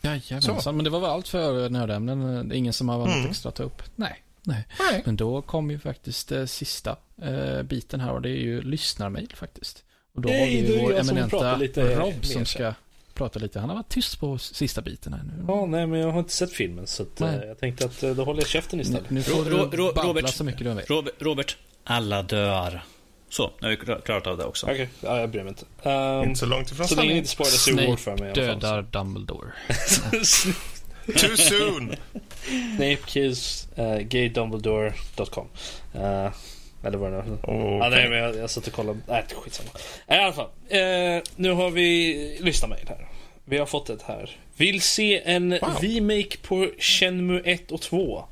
Jajamensan, men det var väl allt för nördämnen. Det är ingen som har något mm. extra att ta upp. Nej. Nej. Nej. Men då kom ju faktiskt eh, sista eh, biten här och det är ju lyssnarmail faktiskt. Och då Nej, har vi ju vår eminenta Rob som ska prata lite. Han har varit tyst på sista biten här nu. Ja, nej, men jag har inte sett filmen så att, eh, jag tänkte att eh, då håller jag käften istället. Nu får du Ro Robert, så mycket du vill. Robert, Robert, alla dör. Så, nu har vi klarat av det också. Okej, okay. ja, jag bryr mig inte. Um, inte så långt ifrån Så länge ni inte spoilar Civil War för mig dödar Dumbledore. Too soon! Snape kills uh, gaydumbledore.com. Uh, eller vad det nu okay. ja, nej, men jag, jag satt och kollade. Nej, skitsamma. I alla fall. Eh, nu har vi lyssnat mejl här. Vi har fått ett här. Vill se en wow. remake på Shenmue 1 och 2.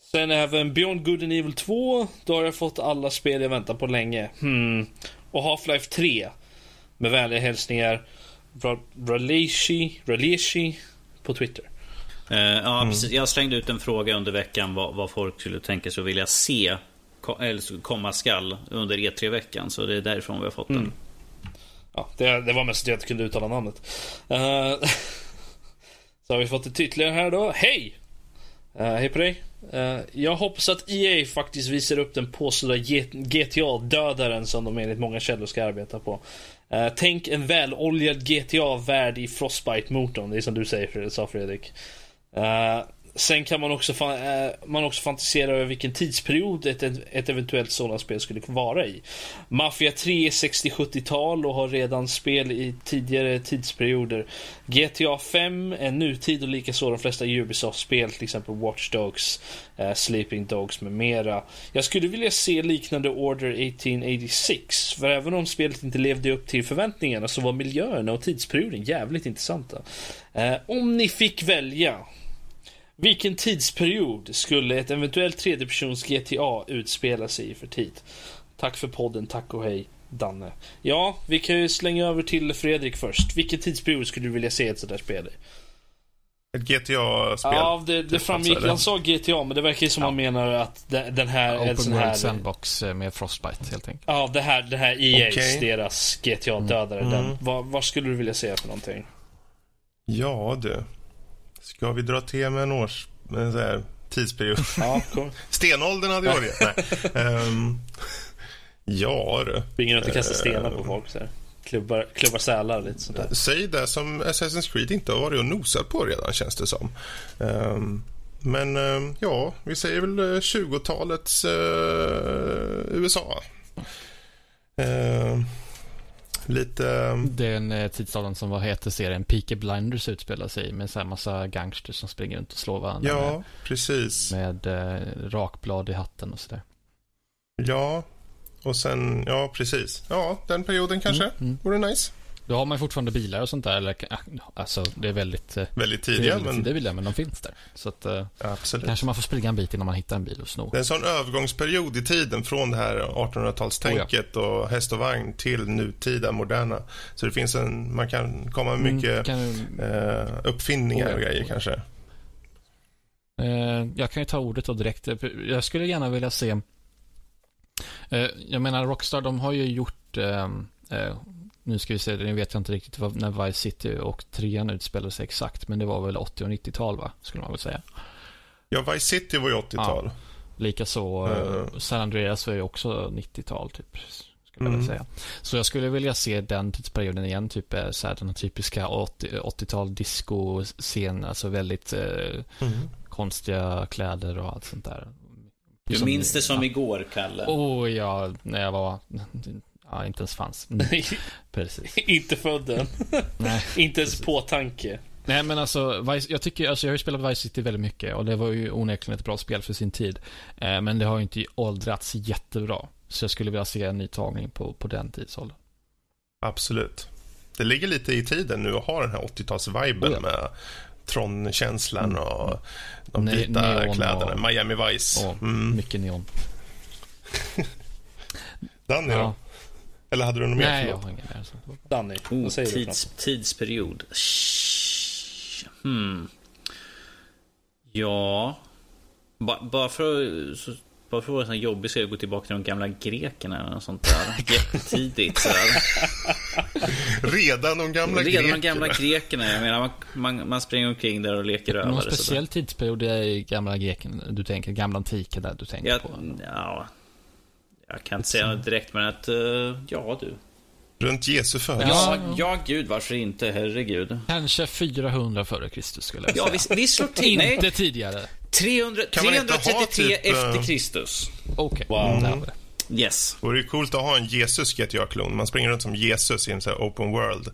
Sen även Beyond Good and Evil 2. Då har jag fått alla spel jag väntar på länge. Hmm. Och Half-Life 3. Med vänliga hälsningar. Raleshi, Raleshi på Twitter. Uh, ja, mm. precis. Jag slängde ut en fråga under veckan vad, vad folk skulle tänka sig att vilja se eller komma skall under E3-veckan. Så det är därifrån vi har fått den. Mm. Ja, det, det, var mest att jag inte kunde uttala namnet. Uh, så har vi fått ett ytterligare här då. Hej! Uh, hej på dig. Uh, jag hoppas att EA faktiskt visar upp den påstådda GTA-dödaren som de enligt många källor ska arbeta på. Uh, tänk en väloljad GTA-värld i Frostbite-motorn. Det är som du säger, sa Fredrik sen kan man också, fa- eh, man också fantisera över vilken tidsperiod ett, ett eventuellt sådant spel skulle vara i. Mafia 3 är 60-70-tal och har redan spel i tidigare tidsperioder. GTA 5 är nutid och likaså de flesta Ubisoft-spel, till exempel Watch Dogs, eh, Sleeping Dogs med mera. Jag skulle vilja se liknande Order 1886, för även om spelet inte levde upp till förväntningarna så var miljöerna och tidsperioden jävligt intressanta. Eh, om ni fick välja vilken tidsperiod skulle ett eventuellt tredjepersons GTA utspela sig i för tid? Tack för podden, tack och hej, Danne. Ja, vi kan ju slänga över till Fredrik först. Vilken tidsperiod skulle du vilja se ett sådant där spel i? Ett GTA-spel. Ja, det, det Typ, framgick. alltså? Han sa GTA, men det verkar ju som Ja. han menar att de- den här... en Open sån World här Sandbox eh, med Frostbite helt enkelt. Ja, det här, det här EA's, Okej. deras GTA-dödare. Mm. Den. Vad, vad skulle du vilja se för någonting? Ja, du. Ska vi dra till med en års... En så här, tidsperiod? Ja, kom. Stenåldern hade jag varit. Nej. Ehm, ja, du. Springer runt och kastar stenar på folk så här. Klubbar, klubbar sälar lite sånt där. Säg det som Assassin's Creed inte har varit och nosat på redan, känns det som. Ehm, men ehm, ja, vi säger väl eh, 20-talets eh, USA. Ehm, lite... Den eh, tidsåldern som vad heter serien Peaky Blinders utspelar sig med så här massa gangsters som springer runt och slår varandra Ja, precis. med, med eh, rakblad i hatten och sådär. Ja, och sen... Ja, precis. Ja, den perioden kanske Mm, mm. vore nice. Då har man fortfarande bilar och sånt där. Eller, alltså, det är väldigt, eh, Väldigt tidiga, väldigt men tidiga bilar, men de finns där. Så att, eh, absolut. kanske man får springa en bit innan man hittar en bil och sno. Det är en sån övergångsperiod i tiden från det här 1800-talstänket och häst och vagn till nutida, moderna. Så det finns en, man kan komma med mycket Mm, kan, eh, uppfinningar Oh ja, och grejer oh ja. kanske. eh, jag kan ju ta ordet då direkt. Jag skulle gärna vilja se... Jag menar, Rockstar, de har ju gjort... Nu ska vi se, nu vet jag inte riktigt vad, när Vice City och trean utspelade sig exakt, men det var väl 80 och 90-tal, va? Skulle man väl säga. Ja, Vice City var ju 80-tal. Likaså Mm. uh, San Andreas var ju också 90-tal, typ. Skulle jag Mm. vilja säga. Så jag skulle vilja se den tidsperioden igen, typ eh, så här, den här typiska 80, 80-tal disco-scen, alltså väldigt eh, Mm. konstiga kläder och allt sånt där. Du Som- minns det som ja. igår, Kalle. Oh ja, när jag var... Ja, inte ens fanns. Mm, precis. inte född än. Nej. inte ens på tanke. Nej, men alltså, Vice, jag tycker, alltså jag har ju spelat Vice City väldigt mycket och det var ju onekligen ett bra spel för sin tid. Eh, men det har ju inte åldrats jättebra. Så jag skulle vilja se en ny tagning på, på den tidsåldern. Absolut. Det ligger lite i tiden nu att ha den här 80-talsviben Oh ja. med Tron-känslan och de Ne- vita neon kläderna. och- Miami Vice. Mm. mycket neon. Danny Ja. Eller hade du något mer? Nej, jag har ingen mer. Så. Danny, Oh, vad säger du? tids, något? tidsperiod. Hmm. Ja. Ba, bara för att... Så, bara för att vara sån här jobbig så jag gå tillbaka till de gamla grekerna eller något sånt där. Jättetidigt sådär. Redan de gamla Redan de grekerna. gamla grekerna. Jag menar, man, man, man springer omkring där och leker Någon rövare. sådär. speciell tidsperiod i gamla greken, du tänker, gamla antiken där du tänker Ja, på? ja, jag kan inte säga något direkt men att, eh, ja du. Runt Jesu födelse. Ja, ja gud varför inte, herregud. Kanske 400 före Kristus skulle jag säga. Ja, vi, vi slår till. Nej, Inte tidigare. 300, Kan man inte ha 333 typ, eh, efter Kristus. Okej, Wow. där har vi det. Yes. Vore ju coolt att ha en Jesus GTA-klon. Man springer runt som Jesus i en sån här open world.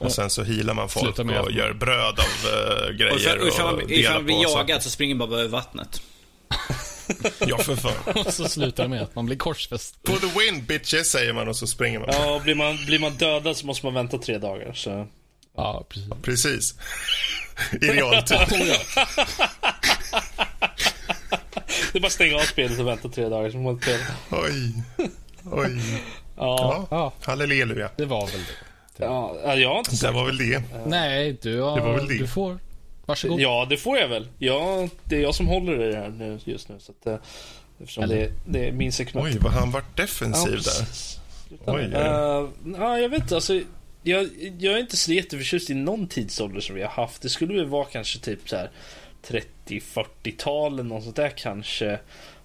Och sen så healar man folk med och gör bröd av uh, Och grejer och, ifall, man, ifall delar man blir på saker. jagad så springer man bara över vattnet. Ja, för fan. Och så slutar det med att man blir korsfäst. For the win bitches, säger man och så springer man. Ja, blir man, blir man dödad så måste man vänta tre dagar. Så. Ja, precis. Precis. I realtid. Det är bara att stänga av spelet och vänta tre dagar så man inte. Oj. Oj. Ja, Ja. Ja, Halleluja. det var väl det. ja, ja, jag har inte Det sagt. var väl det. Nej, du har... Det var väl det. Du får. Varsågod. Ja, det får jag väl. Ja, det är jag som håller i det här nu, just nu. Så att, eh, eftersom Eller- det, det är min segment. Oj, vad han varit defensiv där. precis. Sluta Oj. Eh, ja, jag vet inte. Alltså, jag, jag är inte så jätteförtjust i någon tidsålder som vi har haft. Det skulle väl vara kanske typ så här 30-40-tal eller något sånt där kanske.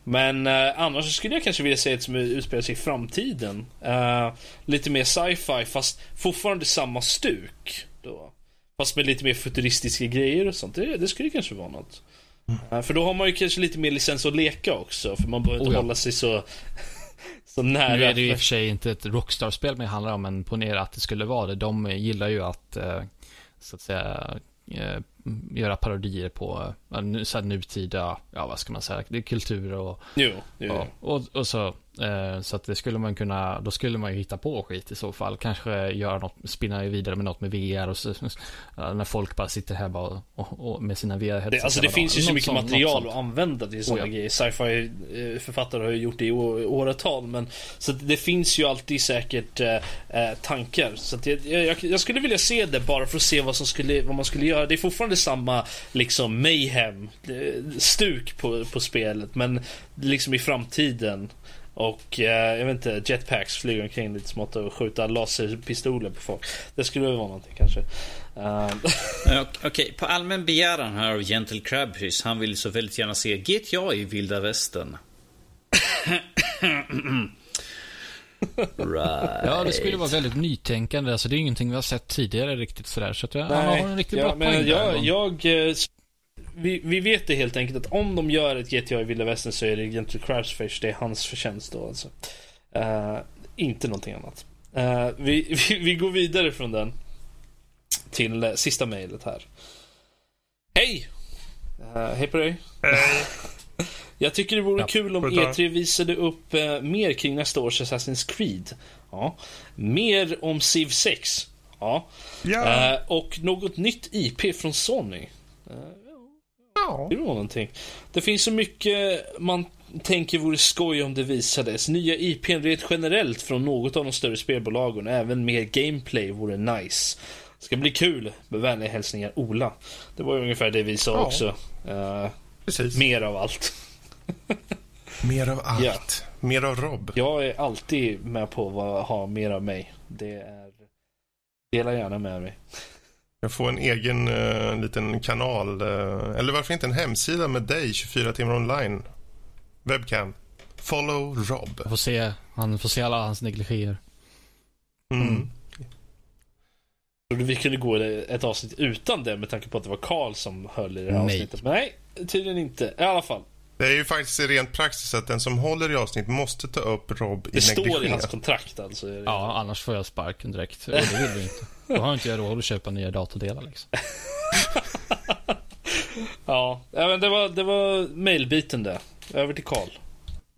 Men eh, annars skulle jag kanske vilja säga ett som utspelar sig i framtiden. Eh, lite mer sci-fi fast fortfarande samma stuk. Fast med lite mer futuristiska grejer och sånt. Det, det skulle kanske vara något. Ja, För då har man ju kanske lite mer licens att leka också. För man behöver inte Oh ja. hålla sig så, så nära. Nu är det ju i och för sig inte ett Rockstar-spel det handlar om, men ponera att det skulle vara det. De gillar ju att, eh, så att säga, eh, göra parodier på så här nutida, ja vad ska man säga, det är kultur och, Jo, jo, jo. och, och så. Eh, så att det skulle man kunna, då skulle man ju hitta på skit i så fall. Kanske göra något, spinna vidare med något med VR och så, när folk bara sitter här bara och, och med sina VR-headset. Det, alltså det finns ju så mycket sånt- material att använda till sådana Oh ja. grejer. Sci-fi eh, författare har ju gjort det i åratal. Men, så att det finns ju alltid säkert eh, eh, tankar. Så jag, jag, jag skulle vilja se det bara för att se vad, som skulle, vad man skulle göra. Det är fortfarande samma liksom mayhem eh, stuk på, på spelet. Men liksom i framtiden. Och eh, jag vet inte, jetpacks flyger omkring lite smått och skjuta laserpistoler på folk. Det skulle väl vara någonting kanske. Eh, ok- Okej, på allmän begäran här av Gentle Crabfish. Han vill så väldigt gärna se GTA i vilda västern. right. Ja, det skulle vara väldigt nytänkande. Alltså, det är ingenting vi har sett tidigare riktigt sådär. Så att jag, han Nej, har en riktigt ja, bra men poäng där. jag, jag, eh, vi, vi vet det helt enkelt att om de gör ett GTA i Vilda Västern så är det Gentle Crashfish. Det är hans förtjänst då alltså. Eh, inte någonting annat. Eh, vi, vi, vi går vidare från den. Till eh, sista mejlet här. Hej! Hej på dig. Jag tycker det vore Ja, kul om får du ta. E3 visade upp eh, mer kring nästa års Assassin's Creed. Ja. Mer om Civ 6. Ja. Ja. Eh, och något nytt IP från Sony. Eh, ja. Det var någonting. Det finns så mycket man tänker vore skoj om det visades. Nya IPn rent generellt från något av de större spelbolagen. Även mer gameplay vore nice. Ska bli kul. Med vänliga hälsningar Ola. Det var ju ungefär det vi sa också. Eh, Precis. mer av allt. Mer av allt. Ja. Mer av Rob. Jag är alltid med på att ha mer av mig. Det är... Dela gärna med mig. Jag får en egen eh, liten kanal. eh, eller varför inte en hemsida med dig 24 timmar online. Webcam. Follow Rob. Jag får se, han får se alla hans negligéer. Mm. Mm. Trodde vi kunde gå ett avsnitt utan det med tanke på att det var Karl som höll i det här Nej. avsnittet. Men nej, tydligen inte. I alla fall. Det är ju faktiskt rent praxis att den som håller i avsnitt måste ta upp Rob i Det står i hans kontrakt alltså. Ja, annars får jag sparken direkt. Och det vill vi inte. Då har inte jag råd att köpa nya datordelar liksom. Ja, ja men det var, det var mailbiten det. Över till Karl.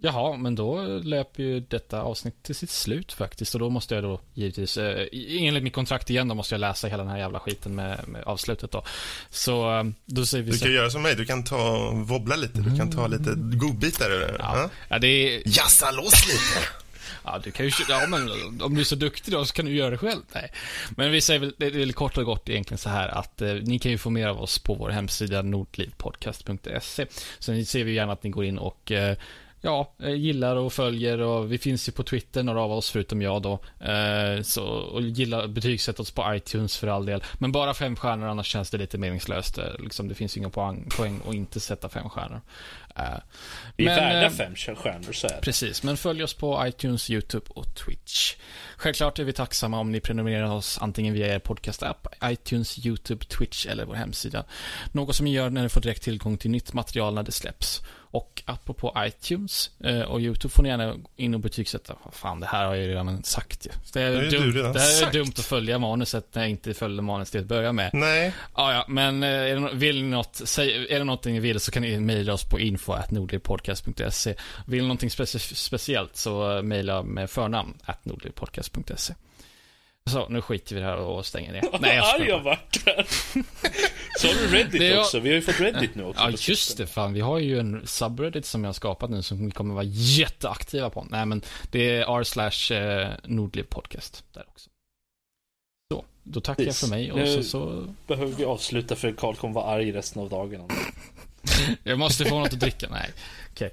Jaha, men då löper ju detta avsnitt till sitt slut faktiskt. Och då måste jag då givetvis, eh, enligt mitt kontrakt igen, då måste jag läsa hela den här jävla skiten med, med avslutet då. Så eh, då säger vi Du så. kan göra som mig. Du kan ta wobbla lite. Du kan ta lite godbitar. ur det. Ja, Ja. det är, Jassa loss lite. ja, du kan ju, ja men om du är så duktig då så kan du göra det själv. Nej. Men vi säger väl, det är väl kort och gott egentligen så här att eh, ni kan ju få mer av oss på vår hemsida nordlivpodcast.se. Så ser vi gärna att ni går in och eh, Ja, eh, gillar och följer och vi finns ju på Twitter, några av oss förutom jag då. Eh, så, och gillar, betygsätt oss på iTunes för all del. Men bara fem stjärnor, annars känns det lite meningslöst. Eh, liksom, det finns ju inga poäng, poäng att inte sätta fem stjärnor. Eh, Vi är men, värda eh, fem stjärnor, så är det. Precis, men följ oss på iTunes, YouTube och Twitch. Självklart är vi tacksamma om ni prenumererar oss antingen via er podcast-app, iTunes, YouTube, Twitch eller vår hemsida. Något som ni gör när ni får direkt tillgång till nytt material när det släpps. Och apropå iTunes eh, och YouTube får ni gärna in och betygsätta. Fan, det här har jag ju redan sagt ju. Det är, Det du dumt, det här är sagt. dumt att följa manuset när jag inte följde manus till att börja med. Nej. Ja, ja, men eh, är det, vill något, säg, är det någonting ni vill så kan ni mejla oss på info.nordlivpodcast.se. Vill ni någonting speci- speciellt så eh, mejla med förnamn at nordlivpodcast.se. Så, nu skiter vi i det här och stänger ner. Nej, jag skojar. jag vart. Så har du Reddit jag- också. Vi har ju fått Reddit nu också. Ja, just det. Fan, vi har ju en subreddit som jag har skapat nu som vi kommer vara jätteaktiva på. Nej, men det är r slash eh, nordlivpodcast där också. Så, då tackar jag Precis. för mig och Nu- så, så Behöver vi avsluta för Karl kommer vara arg resten av dagen. Jag måste få något att dricka. Nej, okej.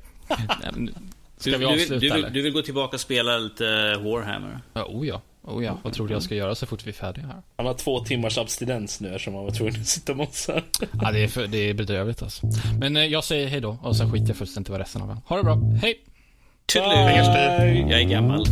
Men Ska Du, vi du, vill, avsluta du, vill, du vill gå tillbaka och spela lite Warhammer? Ja, oh ja. Oh ja. Vad tror du jag ska göra så fort vi är färdiga här? Han har två timmars abstinens nu eftersom han var tvungen att sitta och mossa. Ja, det är, för, det är bedrövligt alltså. Men eh, jag säger hej då och sen skiter jag fullständigt i vad resten av er. Ha det bra. Hej! Bye. Jag är gammal.